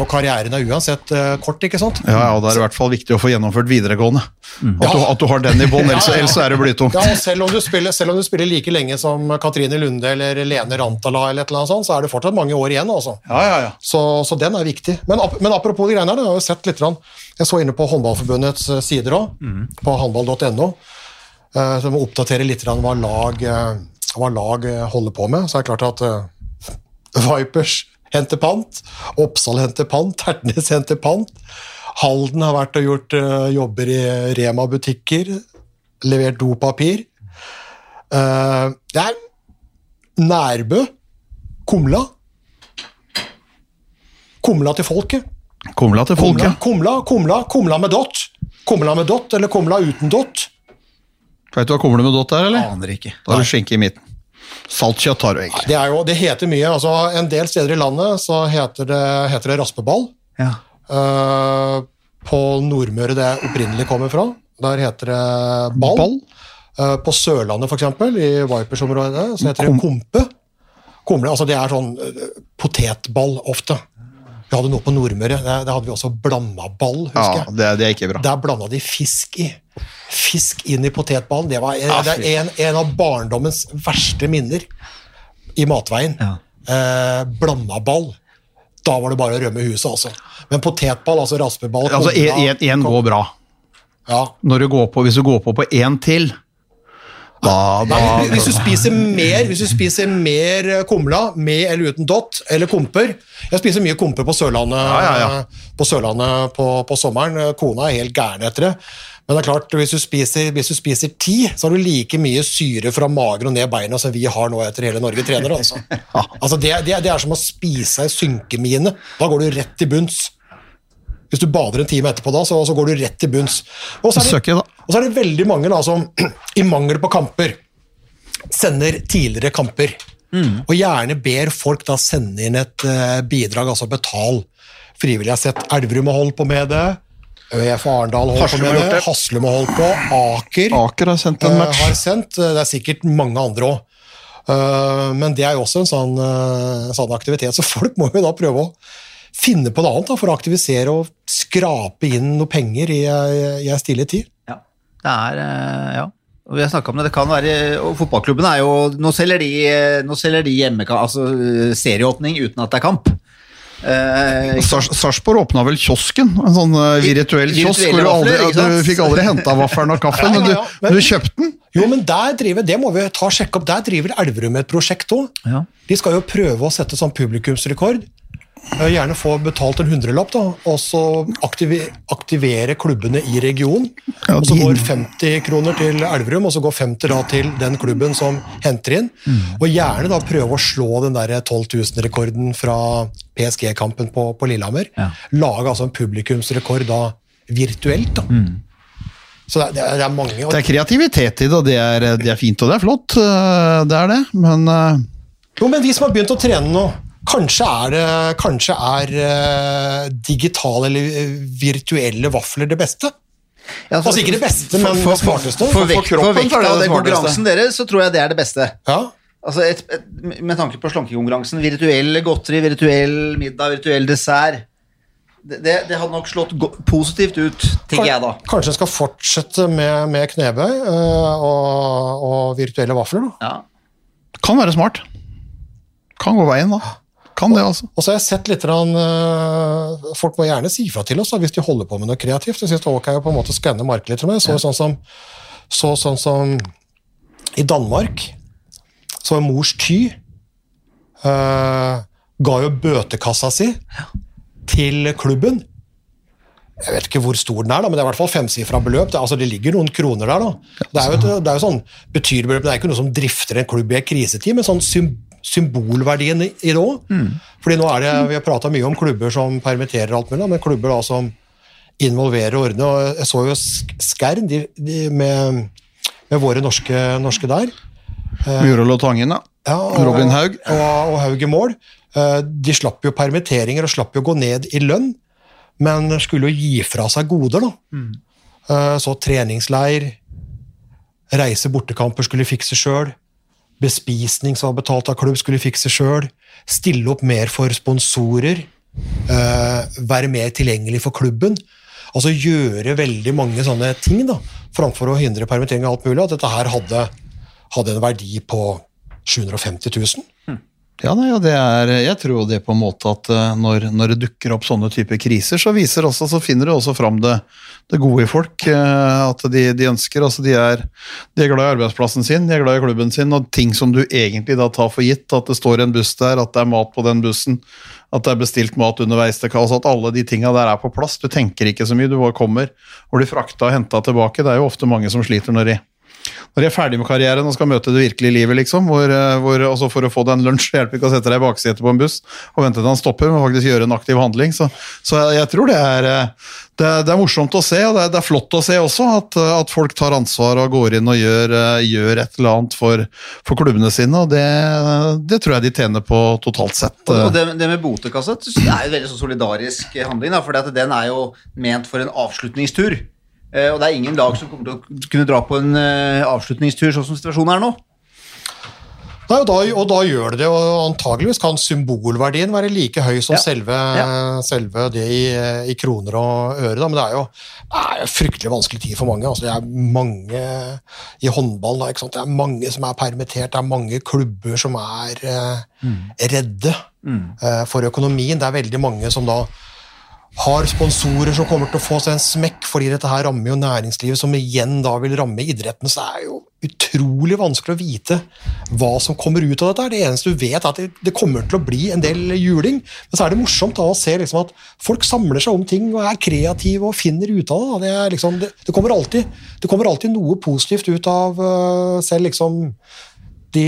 og karrieren er uansett eh, kort, ikke sant. Ja, ja, og det er i hvert fall viktig å få gjennomført videregående. At, du, at du har den i bånn, ellers, ellers er det blytungt. Ja, og selv om, du spiller, selv om du spiller like lenge som Katrine Lunde eller Lene Rantala, eller et eller annet sånt, så er det fortsatt mange år igjen. altså. Ja, ja, ja. Så, så den er viktig. Men, men apropos de greiene her, jeg har jo sett litt, jeg så inne på Håndballforbundets eh, sider òg, på håndball.no, så som oppdaterer litt hva lag, eh, hva lag eh, holder på med. Så er det klart at eh, Vipers henter pant, Oppsal henter pant, Tertnes henter pant. Halden har vært og gjort uh, jobber i Rema-butikker, levert dopapir. Uh, det er Nærbø, Kumla. Kumla til folket. Kumla til folket. kumla, kumla, kumla med dott. Kumla med dott eller kumla uten dott. Veit du hva kumle med dott er, eller? Aner ikke. Da har du skinke i midten. Saltkjøtt har du egentlig. Det, er jo, det heter mye. altså En del steder i landet så heter det, heter det raspeball. Ja. Uh, på Nordmøre det opprinnelig kommer fra, der heter det ball. Ball? Uh, på Sørlandet, for eksempel, i Vipers-området, så heter det kompe. Kumle, altså det er sånn eh, potetball ofte. Vi hadde noe på Nordmøre, der, der hadde vi også blanda ball, husker Ja, jeg. det, det er ikke bra. Der blanda de fisk i. Fisk inn i potetballen. Det, var, det er en, en av barndommens verste minner i matveien. Ja. Eh, blandaball. Da var det bare å rømme huset, altså. Men potetball, altså raspeball Altså, Én går bra. ja. Når du går på, hvis du går på på én til, da, da Nei, hvis du spiser mer Hvis du spiser mer eh, kumla, med eller uten dott, eller komper Jeg spiser mye komper på Sørlandet Ja, ja, på, Sørlandet på, på sommeren. Kona er helt gæren etter det. Men det er klart, hvis du, spiser, hvis du spiser ti, så har du like mye syre fra magen og ned beina som vi har nå etter hele Norge trener. Altså. Altså, det, det, det er som å spise ei synkemine. Da går du rett til bunns. Hvis du bader en time etterpå, da, så, så går du rett til bunns. Og så er det. Og så er det veldig mange da, som i mangel på kamper sender tidligere kamper. Og gjerne ber folk da sende inn et uh, bidrag, altså betal frivillig. Jeg har sett Elverum har holdt på med det. ØF Arendal holdt Haslum på med det. Haslum har holdt på. Aker Aker har sendt en match. Uh, har sendt. Det er sikkert mange andre òg. men det er jo også en sånn, eh, sånn aktivitet, så folk må jo da prøve å finne på noe annet da, for å aktivisere og skrape inn noe penger i, ei stille tid. Det er eh, Ja. Og vi har snakket om det. Det kan være og Fotballklubben er jo Nå selger de, eh, nå selger de hjemmekamp, altså eh, serieåpning uten at det er kamp. Eh, Sarpsborg åpna vel kiosken, en sånn virtuell kiosk hvor du, aldri, du fikk aldri henta vaffelen og kaffen, Ja, ja, ja, men men- du, du kjøpte den. Jo, men der driver, det må vi ta og sjekke opp, der driver Elverum et prosjekt òg. Ja. De skal jo prøve å sette sånn publikumsrekord. Eh, gjerne få betalt en hundrelapp, da, og så aktiver, aktivere klubbene i regionen. Og så går 50 kroner til Elverum, og så går 50 da til den klubben som henter inn. Mm. Og gjerne da prøve å slå den der 12 000-rekorden fra PSG-kampen på, på Lillehammer. Ja. Lage altså en publikumsrekord da virtuelt. da. Så det er, det er- mange. Det er kreativitet i det, og det er, det er fint og det er flott. øh, Det er det, men øh, Jo, men de som har begynt å trene nå, kanskje er, det, kanskje er eh, digitale eller eh, virtuelle vafler det beste? Ja, Altså ikke det beste, men det smarteste. For, For vekt, kroppen for vekta av den konkurransen deres, så tror jeg det er det beste. Ja, Altså et, et, med tanke på slankekonkurransen, virtuell godteri, virtuell middag, virtuell dessert Det, det, det hadde nok slått go positivt ut, tenker jeg da. Kanskje en skal fortsette med, med knebøy øh, og, og virtuelle vafler. da. Ja. kan være smart. Kan gå veien, da. Kan det, altså. Og så har jeg sett litt rann, eh, Folk må gjerne si fra til oss da, hvis de holder på med noe kreativt. Jeg synes det er ok å på en måte skanne markedet litt. med. Så, sånn som, så sånn som i Danmark så var Mors Ty uh, ga jo bøtekassa si til klubben. Jeg vet ikke hvor stor den er, da, men det er i hvert fall femsifra beløp. Det, altså, det ligger noen kroner der. da. Det er jo, et, det er jo sånn betydelig beløp, det er ikke noe som drifter en klubb i en krisetid, men sånn sym, symbolverdien i, det òg. Fordi nå er det, Vi har prata mye om klubber som permitterer alt mulig, men klubber da som involverer og ordner. og Jeg så jo Skern, de, de, med, med våre norske, norske der. Murol og Tangen, da. Ja, og, Robin Haug. Og, og Haug i mål. Eh, De slapp jo permitteringer og slapp jo gå ned i lønn, men skulle jo gi fra seg goder, da. Mm. Så treningsleir, reise bortekamper skulle fikse sjøl, bespisning som var betalt av klubb, skulle fikse sjøl, stille opp mer for sponsorer, eh, være mer tilgjengelig for klubben. Altså gjøre veldig mange sånne ting, da, framfor å hindre permittering og alt mulig. At dette her hadde, hadde en verdi på 750 000. Ja, nei, ja, det er, jeg tror det på en måte at eh, når, når det dukker opp sånne typer kriser, så, viser også, så finner det også fram det, det gode i folk. eh, At de, de ønsker altså de er, de er glad i arbeidsplassen sin, de er glad i klubben sin, og ting som du egentlig da tar for gitt. At det står en buss der, at det er mat på den bussen, at det er bestilt mat underveis til kaos, at alle de tinga der er på plass. Du tenker ikke så mye, du bare kommer og blir frakta og henta tilbake. Det er jo ofte mange som sliter når de når de er ferdig med karrieren og skal møte det virkelige livet, liksom, hvor, eh, hvor også for å få deg en lunsj hjelper ikke å sette deg i baksetet på en buss og vente til han stopper, men faktisk gjøre en aktiv handling. Så, så jeg, jeg tror det er, eh, det, det er morsomt å se, og det er, det er flott å se også at, eh, at folk tar ansvar og går inn og gjør, eh, gjør et eller annet for, for klubbene sine, og det, tror jeg de tjener på totalt sett. Og, eh. det, med botekasse det er jo en veldig sånn solidarisk handling, for den er jo ment for en avslutningstur. Eh, og det er ingen lag som kommer til å kunne dra på en eh, avslutningstur sånn som situasjonen er nå. Nei, og, da, og da gjør det det, og antageligvis kan symbolverdien være like høy som Ja. selve, Ja. selve det i, i kroner og øre. Da. Men det er jo det er jo fryktelig vanskelig tid for mange. Altså, det er mange i håndball da? Det er mange som er permittert, det er mange klubber som er eh, redde eh, for økonomien. Det er veldig mange som da har sponsorer som kommer til å få seg en smekk, fordi dette her rammer jo næringslivet, som igjen da vil ramme idretten. Så det er jo utrolig vanskelig å vite hva som kommer ut av dette. Det eneste du vet, er at det, det kommer til å bli en del juling. Men så er det morsomt da å se liksom at folk samler seg om ting og er kreative og finner ut av det. Det, liksom, det, det, kommer, alltid, det kommer alltid noe positivt ut av øh, selv liksom de,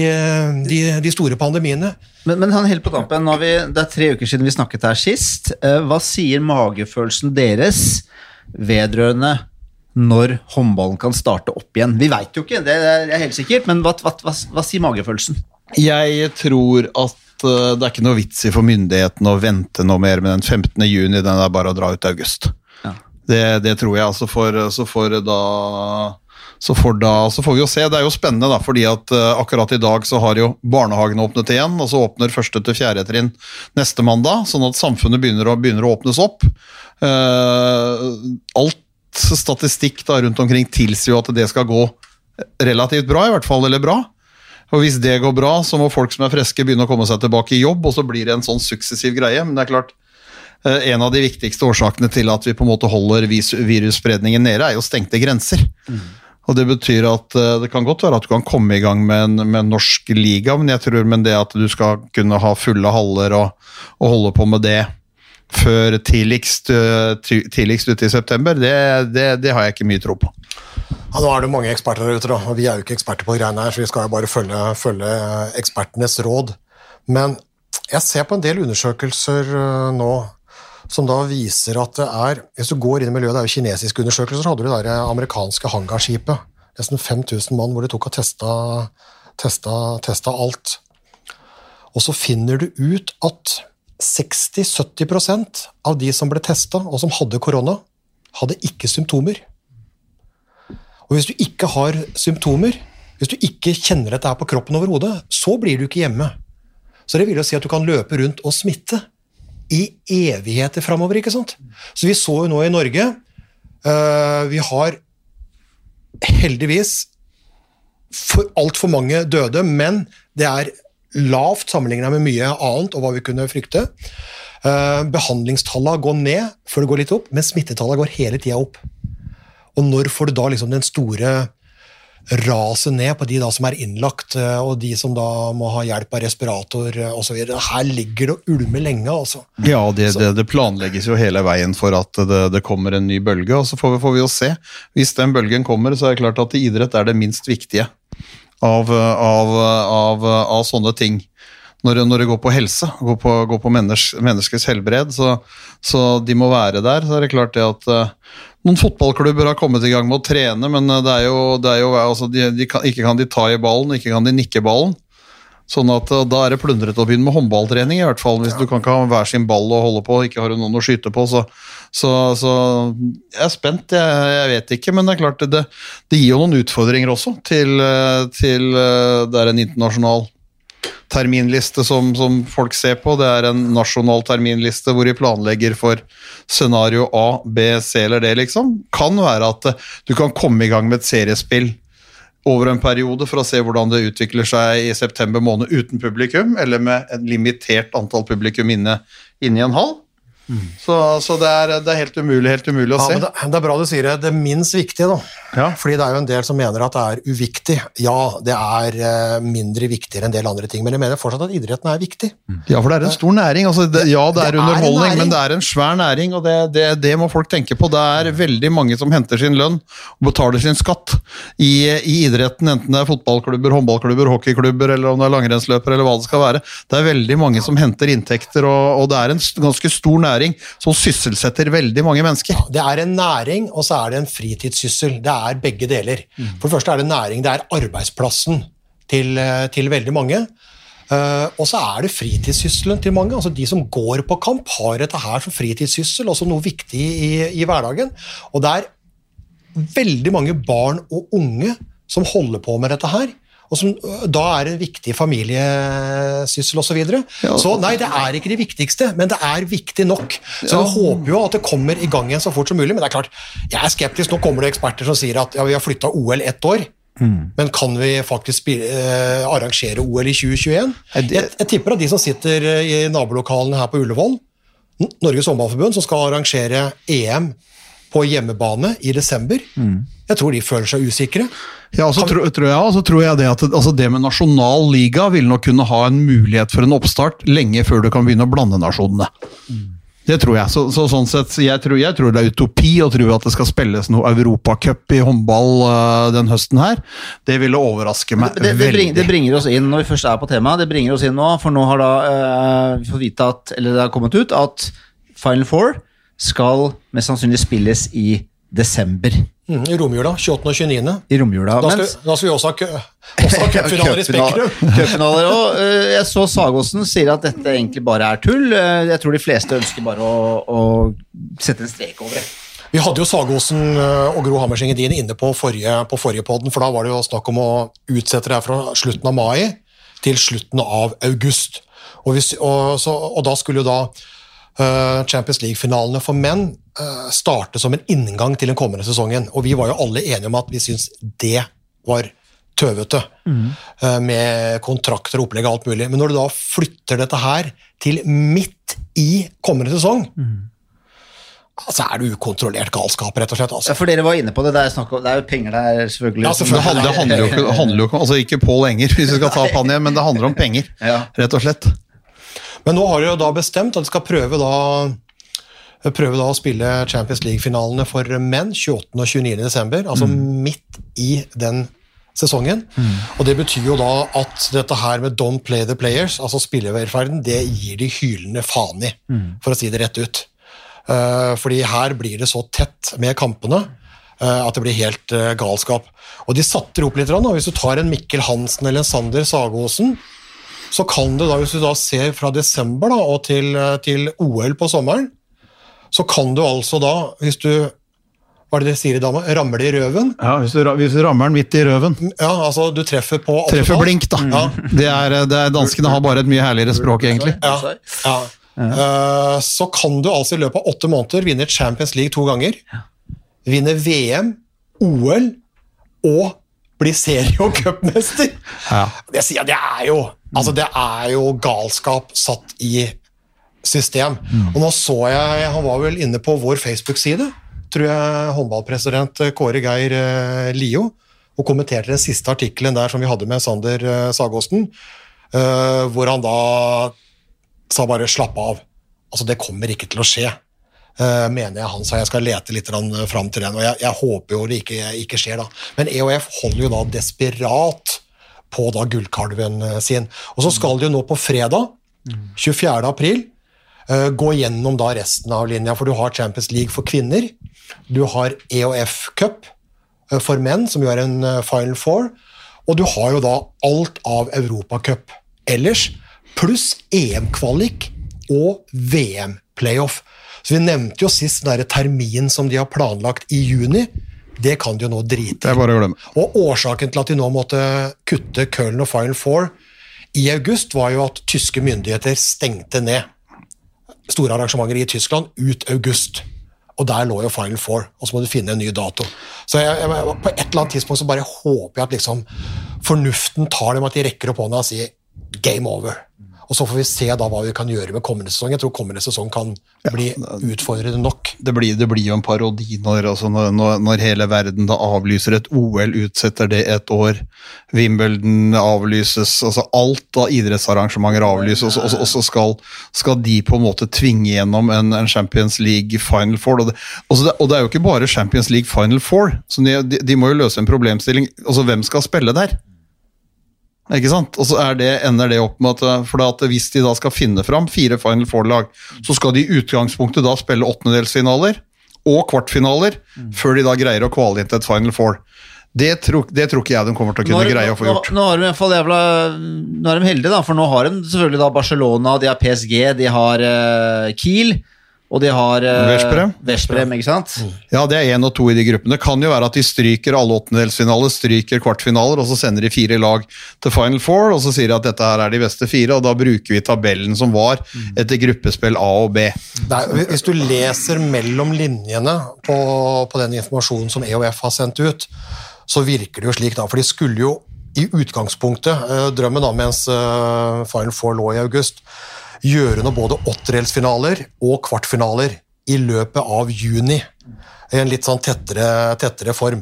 de, de store pandemiene. Men, men han helt på tampen, nå har vi, det er tre uker siden vi snakket her sist. Eh, hva sier magefølelsen deres vedrørende når håndballen kan starte opp igjen? Vi veit jo ikke, det er helt sikkert, men hva, hva, hva, hva sier magefølelsen? Jeg tror at eh, det er ikke noe vits i for myndighetene å vente noe mer med den 15. juni, den er bare å dra ut i august. Ja. Det, det tror jeg. Altså for, så får da så får, da, så får vi jo se. Det er jo spennende, da, fordi at uh, akkurat i dag så har jo barnehagene åpnet igjen. og Så åpner første til fjerde trinn neste mandag, sånn at samfunnet begynner å, begynner å åpnes opp. Uh, alt statistikk da rundt omkring tilsier jo at det skal gå relativt bra, i hvert fall, eller bra. Og hvis det går bra, så må folk som er friske begynne å komme seg tilbake i jobb, og så blir det en sånn suksessiv greie. Men det er klart, eh, en av de viktigste årsakene til at vi på en måte holder virusspredningen nede, er jo stengte grenser. Og Det betyr at eh, det kan godt være at du kan komme i gang med en, med en norsk liga, men jeg tror men det at du skal kunne ha fulle haller og, og holde på med det før tidligst, eh, tidligst ute i september, det, det, det har jeg ikke mye tro på. Ja, nå er det mange eksperter der ute, da, og vi er jo ikke eksperter på greiene her, så vi skal jo bare følge, følge eh, ekspertenes råd. Men jeg ser på en del undersøkelser nå som da viser at det er Hvis du går inn i miljøet, det er jo kinesiske undersøkelser, så hadde du det der amerikanske hangarskipet. Nesten 5000 mann hvor de tok og testa, testa, testa alt. Og så finner du ut at 60-70% av de som ble testa, og som hadde korona, hadde ikke symptomer. Og hvis du ikke har symptomer, hvis du ikke kjenner dette her på kroppen overhodet, så blir du ikke hjemme. Så det vil jo si at du kan løpe rundt og smitte i evigheter framover, ikke sant? Så vi så jo nå i Norge uh, Vi har heldigvis for altfor mange døde, men det er lavt sammenlignet med mye annet og hva vi kunne frykte. Uh, Behandlingstallene går ned før det går litt opp, men smittetallene går hele tida opp. Og når får du da liksom den store raset ned på de da som er innlagt, eh, og de som da må ha hjelp av respirator eh, osv.? Her ligger det og ulmer lenge, altså. Ja, det, det, det planlegges jo hele veien for at det, det kommer en ny bølge, og så får vi, får vi jo se. Hvis den bølgen kommer, så er det klart at idrett er det minst viktige av, av, av, av sånne ting. Når, når det går på helse, går på, går på mennesk, menneskets helbred, så, så de må være der. Så er det klart det at uh, noen fotballklubber har kommet i gang med å trene, men uh, det er jo, det er jo altså, de, de kan, Ikke kan de ta i ballen, ikke kan de nikke ballen. Sånn at uh, Da er det plundrete å begynne med håndballtrening, i hvert fall. Hvis ja. du kan ikke ha hver sin ball å holde på, ikke har du noen å skyte på, så, så, så jeg er spent. Jeg, jeg, vet ikke, men det er klart det, det gir jo noen utfordringer også til, til Det er en internasjonal terminliste som, som, folk ser på. Det er en nasjonal terminliste hvor de planlegger for scenario A, B, C eller D, liksom. Kan være at du kan komme i gang med et seriespill over en periode for å se hvordan det utvikler seg i september måned uten publikum, eller med et limitert antall publikum inne, inne i en hall. Mm. Så, så det, er, det, er, helt umulig, helt umulig å ja, se. Det, det, er bra du sier det. Det minst viktige, da. Ja. Fordi det er jo en del som mener at det er uviktig. Ja, det er uh, mindre viktigere enn en del andre ting, men jeg mener fortsatt at idretten er viktig. Ja, for det er en stor næring. Altså, det, ja, det er er underholdning, en men det er en svær næring, og det, må folk tenke på. Det er veldig mange som henter sin lønn og betaler sin skatt i, i idretten, enten det er fotballklubber, håndballklubber, hockeyklubber eller om det er langrennsløpere eller hva det skal være. Det er veldig mange som henter inntekter, og, og det er en ganske stor næring som sysselsetter veldig mange mennesker. Det er en næring, og så er det en fritidssyssel. Det er begge deler. For det første er det næring, det er arbeidsplassen til, eh, til veldig mange. Uh, og så er det fritidssysselen til mange. altså De som går på kamp, har dette her som fritidssyssel også noe viktig i, i hverdagen. Og det er veldig mange barn og unge som holder på med dette her. Og som øh, da er en viktig familiesyssel osv. Så, videre. så nei, det er ikke det viktigste, men det er viktig nok. Så jeg håper jo at det kommer i gang igjen så fort som mulig. Men det er klart, jeg er skeptisk. Nå kommer det eksperter som sier at ja, vi har flytta OL ett år. Men kan vi faktisk spille, eh, arrangere OL i 2021? Jeg, jeg tipper at de som sitter eh, i nabolokalene her på Ullevål, Norges håndballforbund, som skal arrangere EM på hjemmebane i desember, jeg tror de føler seg usikre. Ja, og så tror, tror jeg, altså, tror jeg det at altså det med nasjonal liga vil nok kunne ha en mulighet for en oppstart lenge før du kan begynne å blande nasjonene. Det tror jeg. Så, så sånn sett, jeg tror, jeg tror det er utopi å tro at det skal spilles noe europacup i håndball uh, den høsten her. Det ville overraske meg Det, det, veldig. det bringer oss inn når vi først er på temaet, det bringer oss inn nå, for nå har da uh, vi fått vite at, eller det har kommet ut at Final Four skal mest sannsynlig spilles i desember. Mm, I romjula, 28. og 29. I romjula. Da skal, mens- da skal vi også ha, kø- også ha cupfinaler i Spektrum. Cupfinaler òg. Jeg så Sagosen sier at dette egentlig bare er tull. Eh, Jeg tror de fleste ønsker bare å, å sette en strek over det. Vi hadde jo Sagosen øh, og Gro Hammerseng Edin inne på forrige, på forrige podden, for da var det jo snakk om å utsette det her fra slutten av mai til slutten av august. Og, hvis, og, så, og da skulle jo da Champions League-finalene for menn øh, starte som en inngang til den kommende sesongen. Og vi var jo alle enige om at vi syntes det var tøvete, Mm. med kontrakter og opplegg og alt mulig. Men når du da flytter dette her til midt i kommende sesong, så er det ukontrollert galskap, rett og slett. Ja, Altså. For dere var inne på det, det er, snakk om, det er jo penger der, selvfølgelig. Ja, Det selvfølgelig. handler, det handler jo handler jo ikke altså ikke Pål Enger, hvis vi skal ta opp han igjen, men det handler om penger, Ja. rett og slett. Men nå har de jo da bestemt at de skal prøve da prøve da å spille Champions League-finalene for menn 28. og 29. desember, altså midt i den sesongen. Og det betyr jo da at dette her med don't play the players, altså spillevelferden, det gir de hylende faen i, for å si det rett ut. Uh, fordi her blir det så tett med kampene eh, at det blir helt eh, galskap. Og de satte opp litt, og hvis du tar en Mikkel Hansen eller en Sander Sagåsen, så kan det da, hvis du da ser fra desember da, og til, eh, til OL på sommeren, så kan du altså da, hvis du hva er det de sier i dama? Ramle i røven? Ja, hvis du, hvis du rammer den midt i røven. Ja, altså du treffer på Treffer blink, da. Ja. Det er, det er, danskene har bare et mye herligere språk, egentlig. Ja, ja. Uh, så kan du altså i løpet av åtte måneder vinne Champions League to ganger, vinne VM, OL og bli serie- og cupmester. Ja. Det, sier jeg, det, er jo, altså det er jo galskap satt i system. Og nå så jeg, han var vel inne på vår Facebook-side, tror jeg håndballpresident Kåre Geir eh, Lio, og kommenterte den siste artikkelen der som vi hadde med Sander eh, Sagåsten, eh, hvor han da sa bare slapp av. Altså, det kommer ikke til å skje. Eh, mener jeg han sa. Jeg skal lete litt eh, fram til den, og jeg, jeg håper jo det ikke, ikke skjer da. Men EOF holder jo da desperat på da gullkalven eh, sin. Og så skal de jo nå på fredag, 24. april, gå gjennom da resten av linja, for du har Champions League for kvinner, du har EOF Cup for menn, som jo er en Final Four, og du har jo da alt av Europacup ellers, pluss EM-kvalik og VM-playoff. Så vi nevnte jo sist den termin som de har planlagt i juni, det kan de jo nå drite i. Og årsaken til at de nå måtte kutte Köln og Final Four i august, var jo at tyske myndigheter stengte ned store arrangementer i Tyskland ut august. Og der lå jo Final Four, og så må du finne en ny dato. Så jeg, jeg, på et eller annet tidspunkt så bare håper jeg at liksom fornuften tar dem, at de rekker opp hånda og sier game over. Og så får vi se da hva vi kan gjøre med kommende sesong. Jeg tror kommende sesong kan bli utfordrende nok. Det blir, det blir jo en parodi når, altså når, når, hele verden da avlyser et OL, utsetter det et år, Wimbledon avlyses, altså alt av idrettsarrangementer avlyses, og, så- og så skal, skal de på en måte tvinge gjennom en, en Champions League Final Four. Og det, det, og det er jo ikke bare Champions League Final Four, så de, de, de må jo løse en problemstilling. Altså hvem skal spille der? Ikke sant? Og så er det, ender det opp med at, for at hvis de da skal finne fram fire Final Four-lag, så skal de i utgangspunktet da spille åttendedelsfinaler og kvartfinaler før de da greier å kvale inn til et Final Four. Det tror, det tror ikke jeg de kommer til å kunne Nå, greie å få gjort. nå har de i hvert fall jævla Nå er de heldige, da, for nå har de selvfølgelig da Barcelona, de har PSG, de har uh, Kiel, og de har uh, Veszprem. Ikke sant? Ja, det er én og to i de gruppene. Det kan jo være at de stryker alle åttendedelsfinaler, stryker kvartfinaler, og så sender de fire lag til Final Four, og så sier de at dette her er de beste fire, og da bruker vi tabellen som var etter gruppespill A og B. Er, hvis du leser mellom linjene på, på den informasjonen som EOF har sendt ut, så virker det jo slik, da, for de skulle jo i utgangspunktet, eh, drømmen da, mens eh, Final Four lå i august, gjøre noe både åttedelsfinaler og kvartfinaler i løpet av juni. I en litt sånn tettere, tettere form.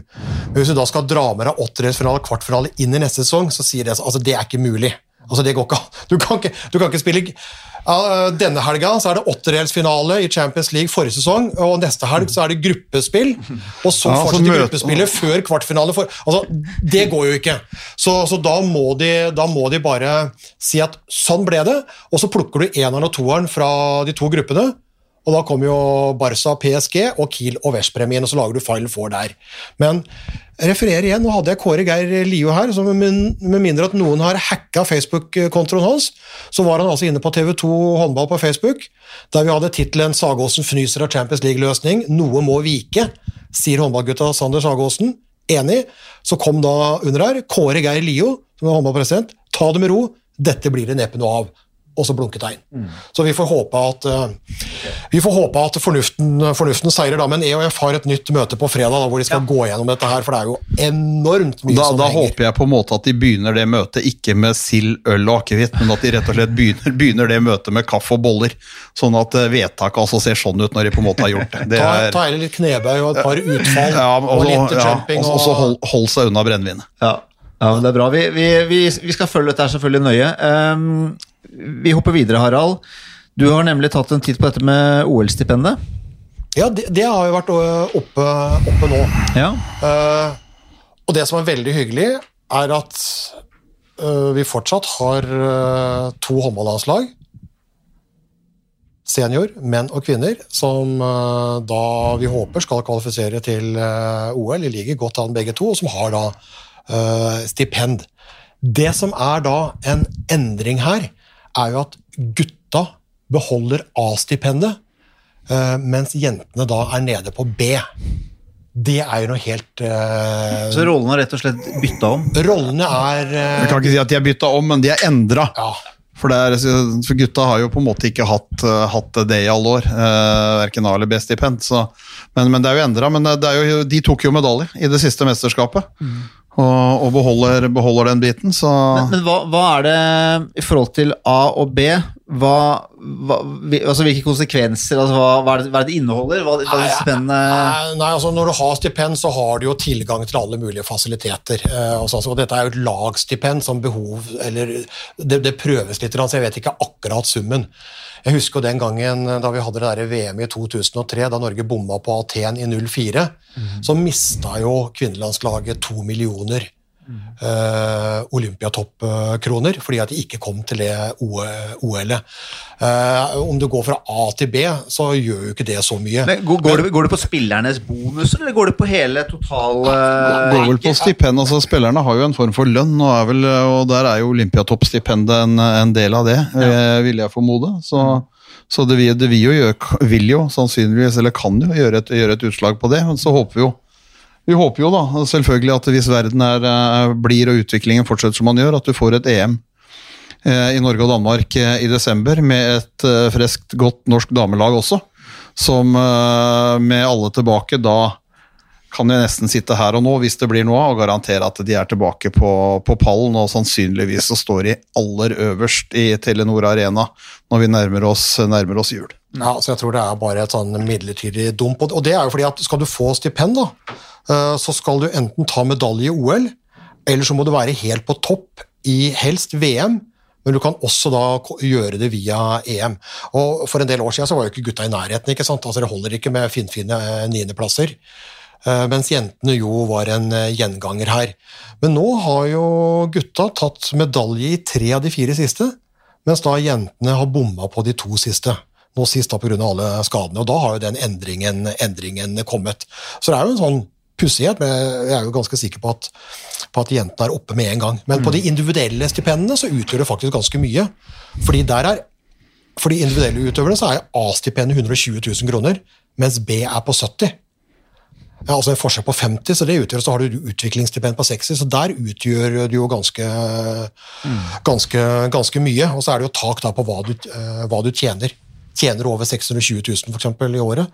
Men hvis du da skal dra med deg åttedelsfinale og kvartfinale inn i neste sesong, så sier det altså det er ikke mulig. Altså det går ikke an. Du kan ikke, spille Denne helga så er det åttedelsfinale i Champions League forrige sesong, og neste helg så er det gruppespill, og så Ja, fortsetter møte- gruppespillet før kvartfinale. For, altså, det går jo ikke. Så, så da, må de, da må de bare si at sånn ble det, og så plukker du eneren og toeren fra de to gruppene, og da kommer jo Barca, PSG og Kiel og Veszprem inn, og så lager du Final Four der. Men refererer igjen, nå hadde jeg Kåre Geir Lio her, så med mindre at noen har hacka Facebook-kontoen hans, så var han altså inne på TV2 håndball på Facebook, der vi hadde tittelen 'Sagåsen fnyser av Champions League-løsning', 'Noe må vike', sier håndballgutta Sander Sagåsen. Enig. Så kom da under her Kåre Geir Lio, som er håndballpresident. Ta det med ro, dette blir det neppe noe av. og så blunket jeg inn. Så vi får håpe at, uh, vi får håpe at fornuften, fornuften seirer da, men EOF har et nytt møte på fredag da, hvor de skal gå gjennom dette her, for det er jo enormt mye Da, som da henger. håper jeg på en måte at de begynner det møtet ikke med sild, øl og akevitt, men at de rett og slett begynner, begynner det møtet med kaffe og boller. Sånn at eh, vedtaket altså ser sånn ut når de på en måte har gjort det. det Ta, er, ta heller litt knebøy og et par utfall ja, og, og, litt ja, jumping. og, og så hold, hold seg unna brennevinet. Ja, ja men det er bra. Vi, vi, vi, vi skal følge dette her selvfølgelig nøye. Ehm, vi hopper videre, Harald. Du har nemlig tatt en titt på dette med OL-stipendet. Ja, det, det har jo vært oppe, oppe nå. Ja. Uh, og det som er veldig hyggelig, er at uh, vi fortsatt har uh, to håndballandslag. Senior, menn og kvinner, som da vi håper skal kvalifisere til OL. De ligger godt an begge to, og som har da stipend. Det som er da en endring her, er jo at gutta beholder A-stipendet, eh, mens jentene da er nede på B. Det er jo noe helt uh, Så rollene er rett og slett bytta om. Rollene er uh, Jeg kan ikke si at de er bytta om, men de er endra. Ja. For, det er, for gutta har jo på en måte ikke hatt, uh, hatt det i alle år. Uh, verken A eller B-stipend. Men, men det er jo endra. Men det er jo, de tok jo medalje i det siste mesterskapet. Og, og beholder, beholder den biten, så Men, men hva, hva er det i forhold til A og B? Hva, hva, altså Hvilke konsekvenser? Altså hva, hva, er det, hva er det inneholder? Hva, hva er spennende Nei, altså Når du har stipend, så har du jo tilgang til alle mulige fasiliteter. Eh, og så dette er jo et lagstipend som behov eller Det, det prøves litt, så jeg vet ikke akkurat summen. Jeg husker den gangen da vi hadde det der VM i 2003, da Norge bomma på Aten i 04. Så mista jo kvinnelandslaget to millioner eh, olympiatoppkroner fordi at de ikke kom til det OL-et. Uh, om du går fra A til B, så gjør jo ikke det så mye. Men går, går, det, går det på spillernes bonuser, eller går det på hele totale går vel på stipend. altså Spillerne har jo en form for lønn, og, er vel, og der er jo Olympiatoppstipendet en, en del av det, eh, vil jeg formode. Så, så det, vil, det vil, jo gjøre, vil jo sannsynligvis, eller kan jo, gjøre et, gjøre et utslag på det. Men så håper vi jo vi håper jo da selvfølgelig at hvis verden er, eh, blir og utviklingen fortsetter som man gjør, at du får et EM eh, i Norge og Danmark eh, i desember med et freskt, godt norsk damelag også. Som med alle tilbake da kan jo nesten sitte her og nå, hvis det blir noe av, og garantere at de er tilbake på, på pallen, og sannsynligvis så står de aller øverst i Telenor Arena når vi nærmer oss, nærmer oss jul. Ja, så jeg tror det er bare et sånn midlertidig dump. Og det er jo fordi at skal du få stipend, da, eh, så skal du enten ta medalje i OL, eller så må du være helt på topp i helst VM. Men du kan også da gjøre det via EM. Og For en del år siden så var jo ikke gutta i nærheten. ikke sant? Altså Det holder ikke med finfine eh, niendeplasser. Eh, Mens jentene jo var en eh, gjenganger her. Men nå har jo gutta tatt medalje i tre av de fire siste, mens da jentene har bomma på de to siste. Nå sist da pga. alle skadene, og da har jo den endringen, endringen kommet. Så det er jo en sånn pussighet, men jeg er jo ganske sikker på at, på at jentene er oppe med en gang. Men på de individuelle stipendene så utgjør det faktisk ganske mye. Fordi der er for de individuelle utøverne så er A-stipendet 120 000 kroner, mens B er på 70 ja, altså en forskjell på 50, så det utgjør, så har du utviklingsstipend på 60, så der utgjør det jo ganske, ganske, ganske mye. Og så er det jo tak da på hva du, eh, hva du tjener. Tjener du over 620 000 for eksempel, i året,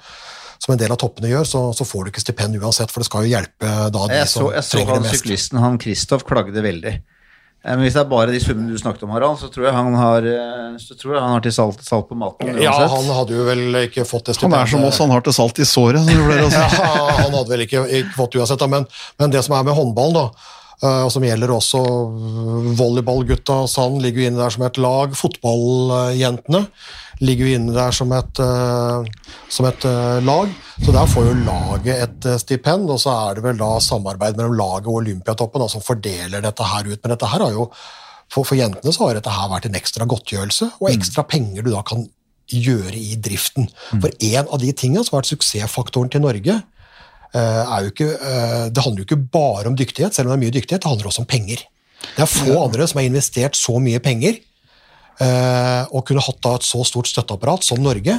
som en del av toppene gjør, så, så får du ikke stipend uansett, for det skal jo hjelpe da de Jeg så, som jeg så trenger han det mest. syklisten, han Kristoff, klagde veldig. Eh, Men hvis det er bare de summene du snakket om, Harald, så tror jeg han har, eh, så tror jeg han har til salt, salt på maten. Ja, han hadde jo vel ikke fått det Han er som oss, han har til salt i såret. Ja, han hadde vel ikke, ikke fått det uansett, da, men, men det som er med håndballen, da, og som gjelder også eh, volleyballgutta, Sand ligger jo inne der som et lag. Fotballjentene ligger jo inne der som et, eh, som et eh, lag. Så der får jo laget et eh, stipend, og så er det vel da samarbeid mellom laget og Olympiatoppen da, som fordeler dette her ut. Men dette her har jo, for, for jentene så har dette her vært en ekstra godtgjørelse, og ekstra penger du da kan gjøre i driften. For en av de tingene som har vært suksessfaktoren til Norge, eh, ikke, eh, det handler jo ikke bare om dyktighet, selv om det er mye dyktighet, det handler også om penger. Det er få andre som har investert så mye penger eh, og kunne hatt da et så stort støtteapparat som Norge,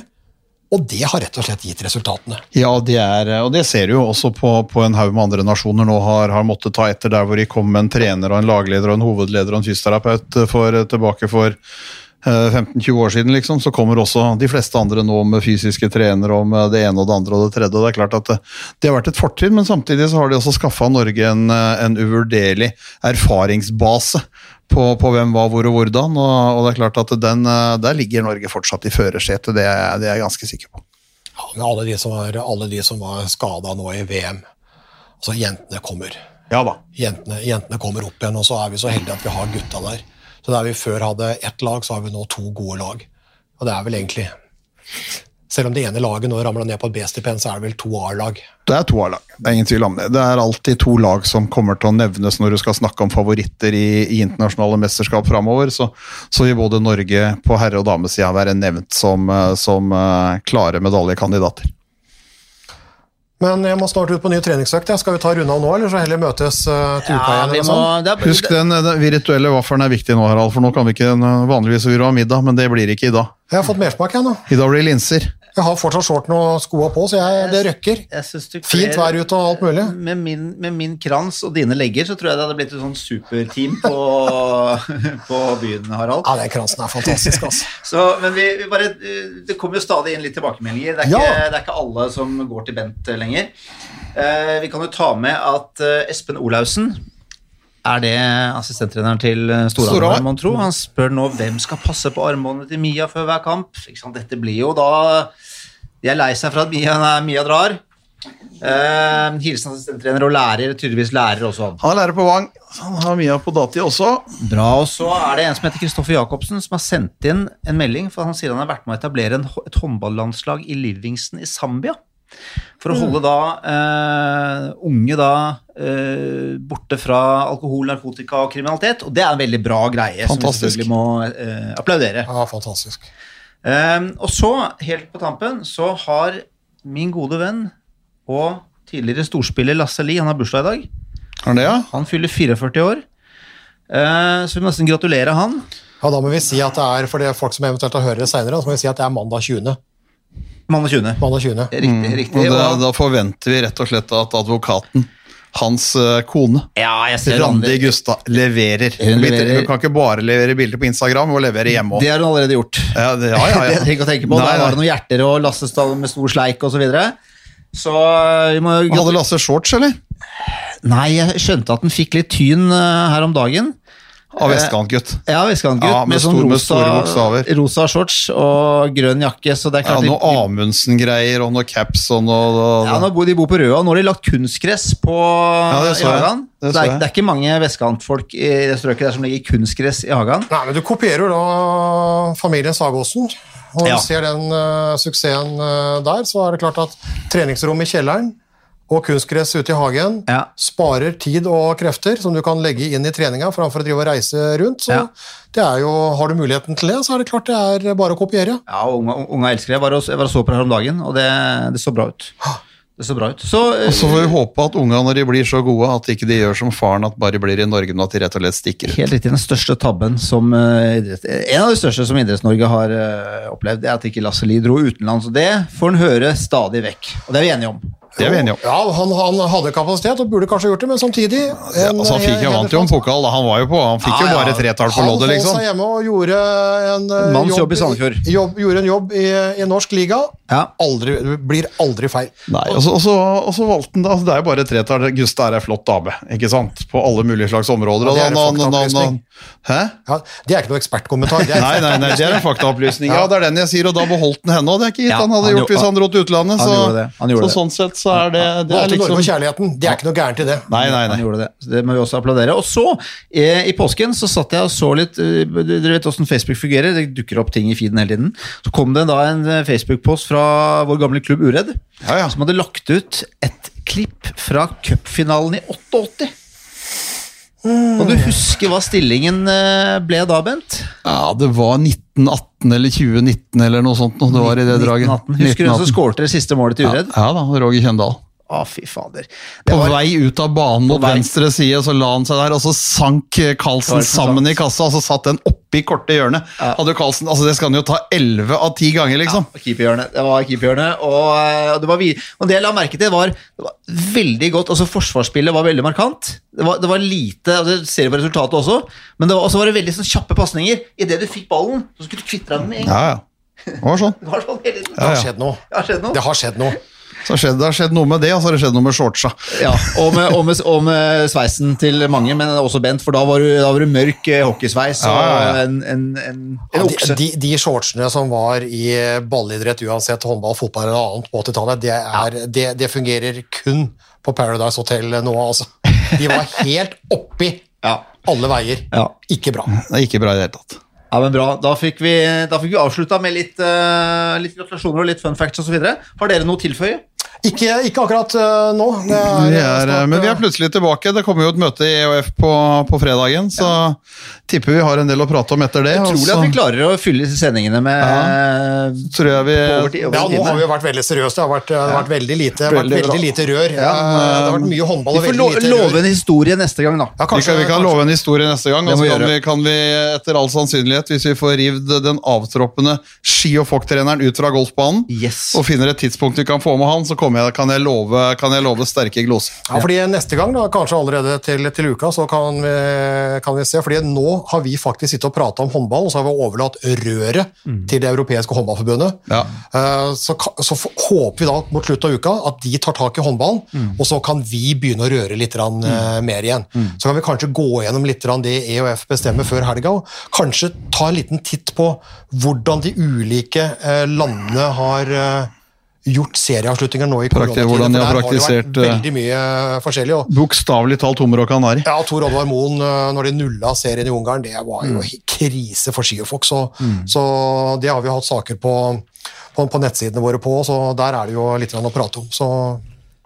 og det har rett og slett gitt resultatene. Ja, det er, og det ser du jo også på, på en haug med andre nasjoner nå har, har måttet ta etter der hvor de kom med en trener og en lagleder og en hovedleder og en fysioterapeut for, tilbake for eh, 15-20 år siden, liksom, så kommer også de fleste andre nå med fysiske trenere og med det ene og det andre og det tredje. Det er klart at det, det har vært et fortrinn, men samtidig så har de også skaffa Norge en, eh, en uvurderlig erfaringsbase på, på hvem hva, hvor og hvordan. Og, og det er klart at den, eh, der ligger Norge fortsatt i førersetet, det, er- det er jeg ganske sikker på. Ja, men alle de som var, alle de som var skada nå i VM, altså jentene kommer. Ja da. Jentene, jentene kommer opp igjen, og så er vi så heldige at vi har gutta der. Så der vi før hadde ett lag, så har vi nå to gode lag. Og det er vel egentlig Selv om det ene laget nå ramla ned på et B-stipend, så er det vel to A-lag. Det er to A-lag, det er ingen tvil om det. Det er alltid to lag som kommer til å nevnes når du skal snakke om favoritter i, i internasjonale mesterskap framover. Så, så vil både Norge på herre- og damesida være nevnt som, eh, som eh, klare medaljekandidater. Men jeg må snart ut på ny treningsøkt. Skal vi ta runde av nå, eller så heller møtes eh, til uka Ja, igjen? eller må, er, Husk den, den virtuelle vaffelen er viktig nå, Harald, for nå kan vi ikke vanligvis vil ha middag, men det blir ikke i dag. Jeg har fått mersmak, jeg nå. I dag blir det linser. Jeg har fortsatt shorten og skoa på, så jeg, det røkker. jeg synes du Fint vær ute og alt mulig. Med min, med min krans og dine legger så tror jeg det hadde blitt et sånn superteam på, på byen, Harald. Ja, den kransen er fantastisk, altså. Så, men vi, vi bare, eh, det kommer jo stadig inn litt tilbakemeldinger. Det er, ikke, det er ikke alle som går til Bent eh, lenger. Uh, vi kan jo ta med at uh, Espen Olaussen er det assistenttreneren til eh, Storhamar, mon tro? Han spør nå hvem skal passe på armbåndet til Mia før hver kamp. Dette blir jo da De er lei seg for at Mia, nei, Mia drar. Eh, hilsen assistenttrener og lærer, tydeligvis lærer også han. Er lærer på Vang, han har Mia på dati også. Bra, og så er det en som heter Kristoffer Jacobsen, som har sendt inn en melding, for han sier han har vært med å etablere et håndballandslag i Livingston i Zambia. For å holde da eh, unge da eh, borte fra alkohol, narkotika og kriminalitet. Og det er en veldig bra greie, som vi selvfølgelig må eh, applaudere. Ja, fantastisk. Eh, og så, helt på tampen, så har min gode venn og tidligere storspiller Lasse Lie, han har bursdag i dag. Han, det, ja? Han fyller 44 år. Eh, så vi må nesten gratulere han. Ja, Da må vi si at det er, for det folk som eventuelt har hørt det senere, så må vi si at det er mandag 20. Mandag 20. Mandag 20. Riktig. riktig. Og da, da forventer vi rett og slett at advokaten, hans eh, kone, ja, jeg ser Randi. Gustad, leverer. Hun leverer. Du kan ikke bare levere bilder på Instagram, hun må levere hjemme Det har hun allerede gjort. Ja, det- ja, ja, det ja. det å tenke på. Nei, Der var det noen hjerter og lastestall med stor sleik osv. Så, videre. så eh, vi må Hadde Lasse shorts, eller? Nei, jeg skjønte at den fikk litt tyn eh, her om dagen. Av vestkantgutt. Ja, vestkantgutt Ja, med med, sånn stor- med rosa, store rosa shorts og grønn jakke. Så det er Ja, klart noe Amundsen-greier og noe caps og noe ja, nå bor de bor på Røa, og nå har de lagt kunstgress på det så jeg. Hagan. Det Så så Det, er, det er ikke mange vestkantfolk i det strøket der som legger kunstgress i hagen. Nei, men Du kopierer da familien Sagåsen. Og når Ja. du ser den uh, suksessen uh, der, så er det klart at treningsrom i kjelleren og kunstgress ute i hagen Ja. sparer tid og krefter som du kan legge inn i treninga framfor å drive og reise rundt. Så Ja. det er jo, har du muligheten til det, så er det klart det er bare å kopiere. Ja, unga, unga elsker det. Jeg var og, jeg var og så på det her om dagen, og det, det så bra ut. Det så bra ut. Så, eh, Og så får vi håpe at unga når de blir så gode, at ikke de gjør som faren, at bare blir i Norge, men at de rett og slett stikker ut. Helt riktig, den største tabben som eh, idrett, En av de største som Idretts-Norge har eh, opplevd, det er at ikke Lasse Lie dro utenlands. Og det får han høre stadig vekk. Og det er vi enige om. Det er vi enige om. Ja, han, han hadde kapasitet og burde kanskje gjort det, men samtidig Ja, altså, han fikk jo vant jo en pokal, da. Han var jo på. Han fikk Ja, jo bare tretall på loddet Han holdt liksom. seg hjemme og gjorde en eh, Manns jobb i Sandefjord. Jobb, gjorde en jobb i, i norsk liga. Ja. Aldri, blir aldri feil. Nei, og så, og så, og så valgte han det. Altså, det er jo bare tretall. Gustav er ei flott dame, ikke sant? På alle mulige slags områder. Ja, det er en. Hæ? Ja, det er ikke noe ekspertkommentar. Det er Nei, nei, nei, det er en faktaopplysning. Ja, det er den jeg sier, og da beholdt han henne. Og det er ikke gitt Ja, han hadde han gjort hvis han dro til utlandet. han Så, gjorde det, han gjorde så det. sånn sett så er det, det er liksom... Liksom kjærligheten. Det er ikke noe gærent i det. Nei, nei, nei. gjorde det. Det må vi også applaudere. Og så, eh, i påsken, så satt jeg og så litt eh, Dere vet åssen Facebook fungerer, det dukker opp ting i feeden hele tiden. Så kom det da en eh, Facebook-post fra vår gamle klubb Uredd, Ja, ja. som hadde lagt ut et klipp fra cupfinalen i 88. Kan du huske hva stillingen eh, ble da, Bent? Ja, det var 1918 eller 2019 eller noe sånt. Det var i det draget. 1918. Husker du hvem som 1918. skårte det siste målet til Ja, Uredd? ja da, Roger Kjøndal. Å, fy fader. Det På var- vei ut av banen mot venstre side, så la han seg der, og så sank eh, Carlsen Carlsen sammen i kassa, og så satt den oppi korte hjørnet. Ja. Hadde Carlsen, altså Det skal han jo ta 11 av 10 ganger, liksom. Keeperhjørnet. Det var keeperhjørnet. Og, og, det var vi, og det jeg la merke til, var, det var veldig godt altså Forsvarsspillet var veldig markant. Det var, det var lite altså, Det ser du på resultatet også, men det var, også var det veldig sånn kjappe pasninger. Idet du fikk ballen, så skulle du kvitte deg med den med en gang. Ja, ja. Det var sånn. Det var sånn. Det har Ja, ja. skjedd noe. Det har skjedd noe. Så skjedde, det har skjedd noe med det, og så har det skjedd noe med shortsa. Ja, og med, og, med, og med sveisen til mange, men også Bent, for da var du, da var du mørk eh, hockeysveis Ja, ja, ja. en, en, en, en Ja, okse. de, de, de shortsene som var i ballidrett, uansett håndball, fotball eller annet på 80-tallet, det, er- det, det fungerer kun på Paradise Hotel nå, altså. De var helt oppi Ja. alle veier. Ja. Ikke bra. Det er ikke bra i det hele tatt. Ja, men bra. Da fikk vi, da fikk vi avslutta med litt, uh, litt gratulasjoner og litt fun facts osv. Har dere noe å tilføye? Ikke, ikke akkurat øh, nå. Er, Vi er, snart, men vi er øh, plutselig tilbake. Det kommer jo et møte i EOF på, på fredagen, så tipper vi har en del å prate om etter det. Utrolig så at vi klarer å fylle sendingene med tror jeg vi Over tid, over ja, nå har vi jo vært veldig seriøse. Det har vært, det har vært veldig lite, vært Veldig lite rør. Ja, men, det har vært mye håndball Vi og får veldig lo lite love en historie neste gang, da. Ja, vi kan, vi kan love en historie neste gang, og så kan vi, kan vi etter all sannsynlighet, hvis vi får rivd den avtroppende ski- og folk-treneren ut fra golfbanen, Yes. og finner et tidspunkt vi kan få med han, så jeg, kan, jeg love, kan jeg love sterke gloser. Ja, fordi Neste gang, da, kanskje allerede til, til uka, så kan vi, kan vi se. fordi Nå har vi faktisk sittet og prata om håndball, og så har vi overlatt røret til det europeiske håndballforbundet. Ja. Eh, Så, så håper vi da mot slutten av uka at de tar tak i håndballen, og så kan vi begynne å røre litt grann, eh, mer igjen. Så kan vi kanskje gå gjennom litt grann det EOF bestemmer før helga, og kanskje ta en liten titt på hvordan de ulike eh, landene har gjort serieavslutninger nå i koronatiden. hvordan de har praktisert, eh, veldig mye forskjellig. Bokstavelig talt hummer og kanari. ja, Tor Oddvar Moen, øh, når de nulla serien i Ungarn, det var jo krise for ski Så, mm. Så, det har vi hatt saker på, på, på nettsidene våre på, så der er det jo litt å prate om. Så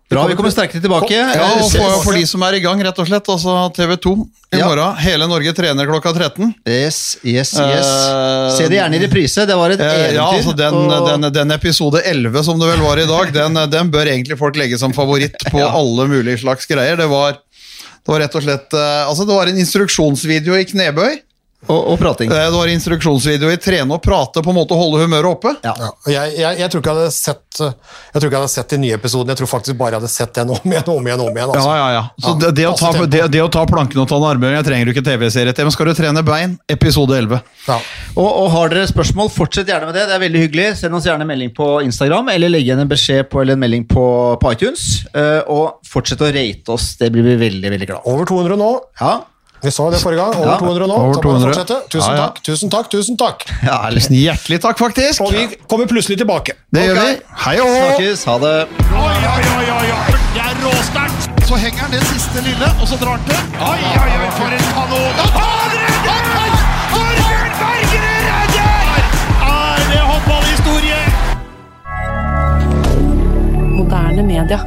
Bra, vi kommer sterkere tilbake. Ja, og for, for de som er i gang, rett og slett, altså TV 2 i Ja. morgen. Hele Norge trener klokka 13. Yes, yes, yes. Uh, Se det gjerne i reprise. Det var et Eh, eventyr. Ja, altså den, og- den, den episode 11 som det vel var i dag, den, den bør egentlig folk legge som favoritt på alle mulige slags greier. Det var, det var rett og slett eh, Altså, det var en instruksjonsvideo i knebøy. Og, og prating. Eh, Det var instruksjonsvideo i trene og prate, på en måte holde humøret oppe. Ja. ja, jeg, jeg, jeg tror ikke jeg hadde sett øh, Jeg tror ikke jeg hadde sett de nye episodene, jeg tror faktisk bare jeg hadde sett den om igjen om igjen. om igjen. Altså. Ja, ja, ja. Så Ja, det, det, å ta, det, det å ta planken og ta en armheving trenger du ikke TV-serie til. Men skal du trene bein, episode 11. Ja. Og, og har dere spørsmål, fortsett gjerne med det. Det er veldig hyggelig. Send oss gjerne en melding på Instagram, eller legg igjen en beskjed på, eller en melding på, på iTunes. Eh, og fortsett å rate oss. Det blir vi veldig, veldig glad. Over 200 nå. Ja, Vi sa det forrige gang. Over Ja, 200 nå. over 200. fortsette. Tusen Ja, ja. takk, tusen takk, tusen takk. ja ærlig. Hjertelig takk, faktisk. Og vi kommer plutselig tilbake. Det gjør vi. Hei og hå! Snakkes. Ha det. Oi, oi, oi, oi, oi. Det er råsterkt. Så henger han det siste lille, og så drar han til. Oi, oi, oi, for en kanon. Han redder! Torbjørn Bergerud redder! Er det håndballhistorie? Moderne media.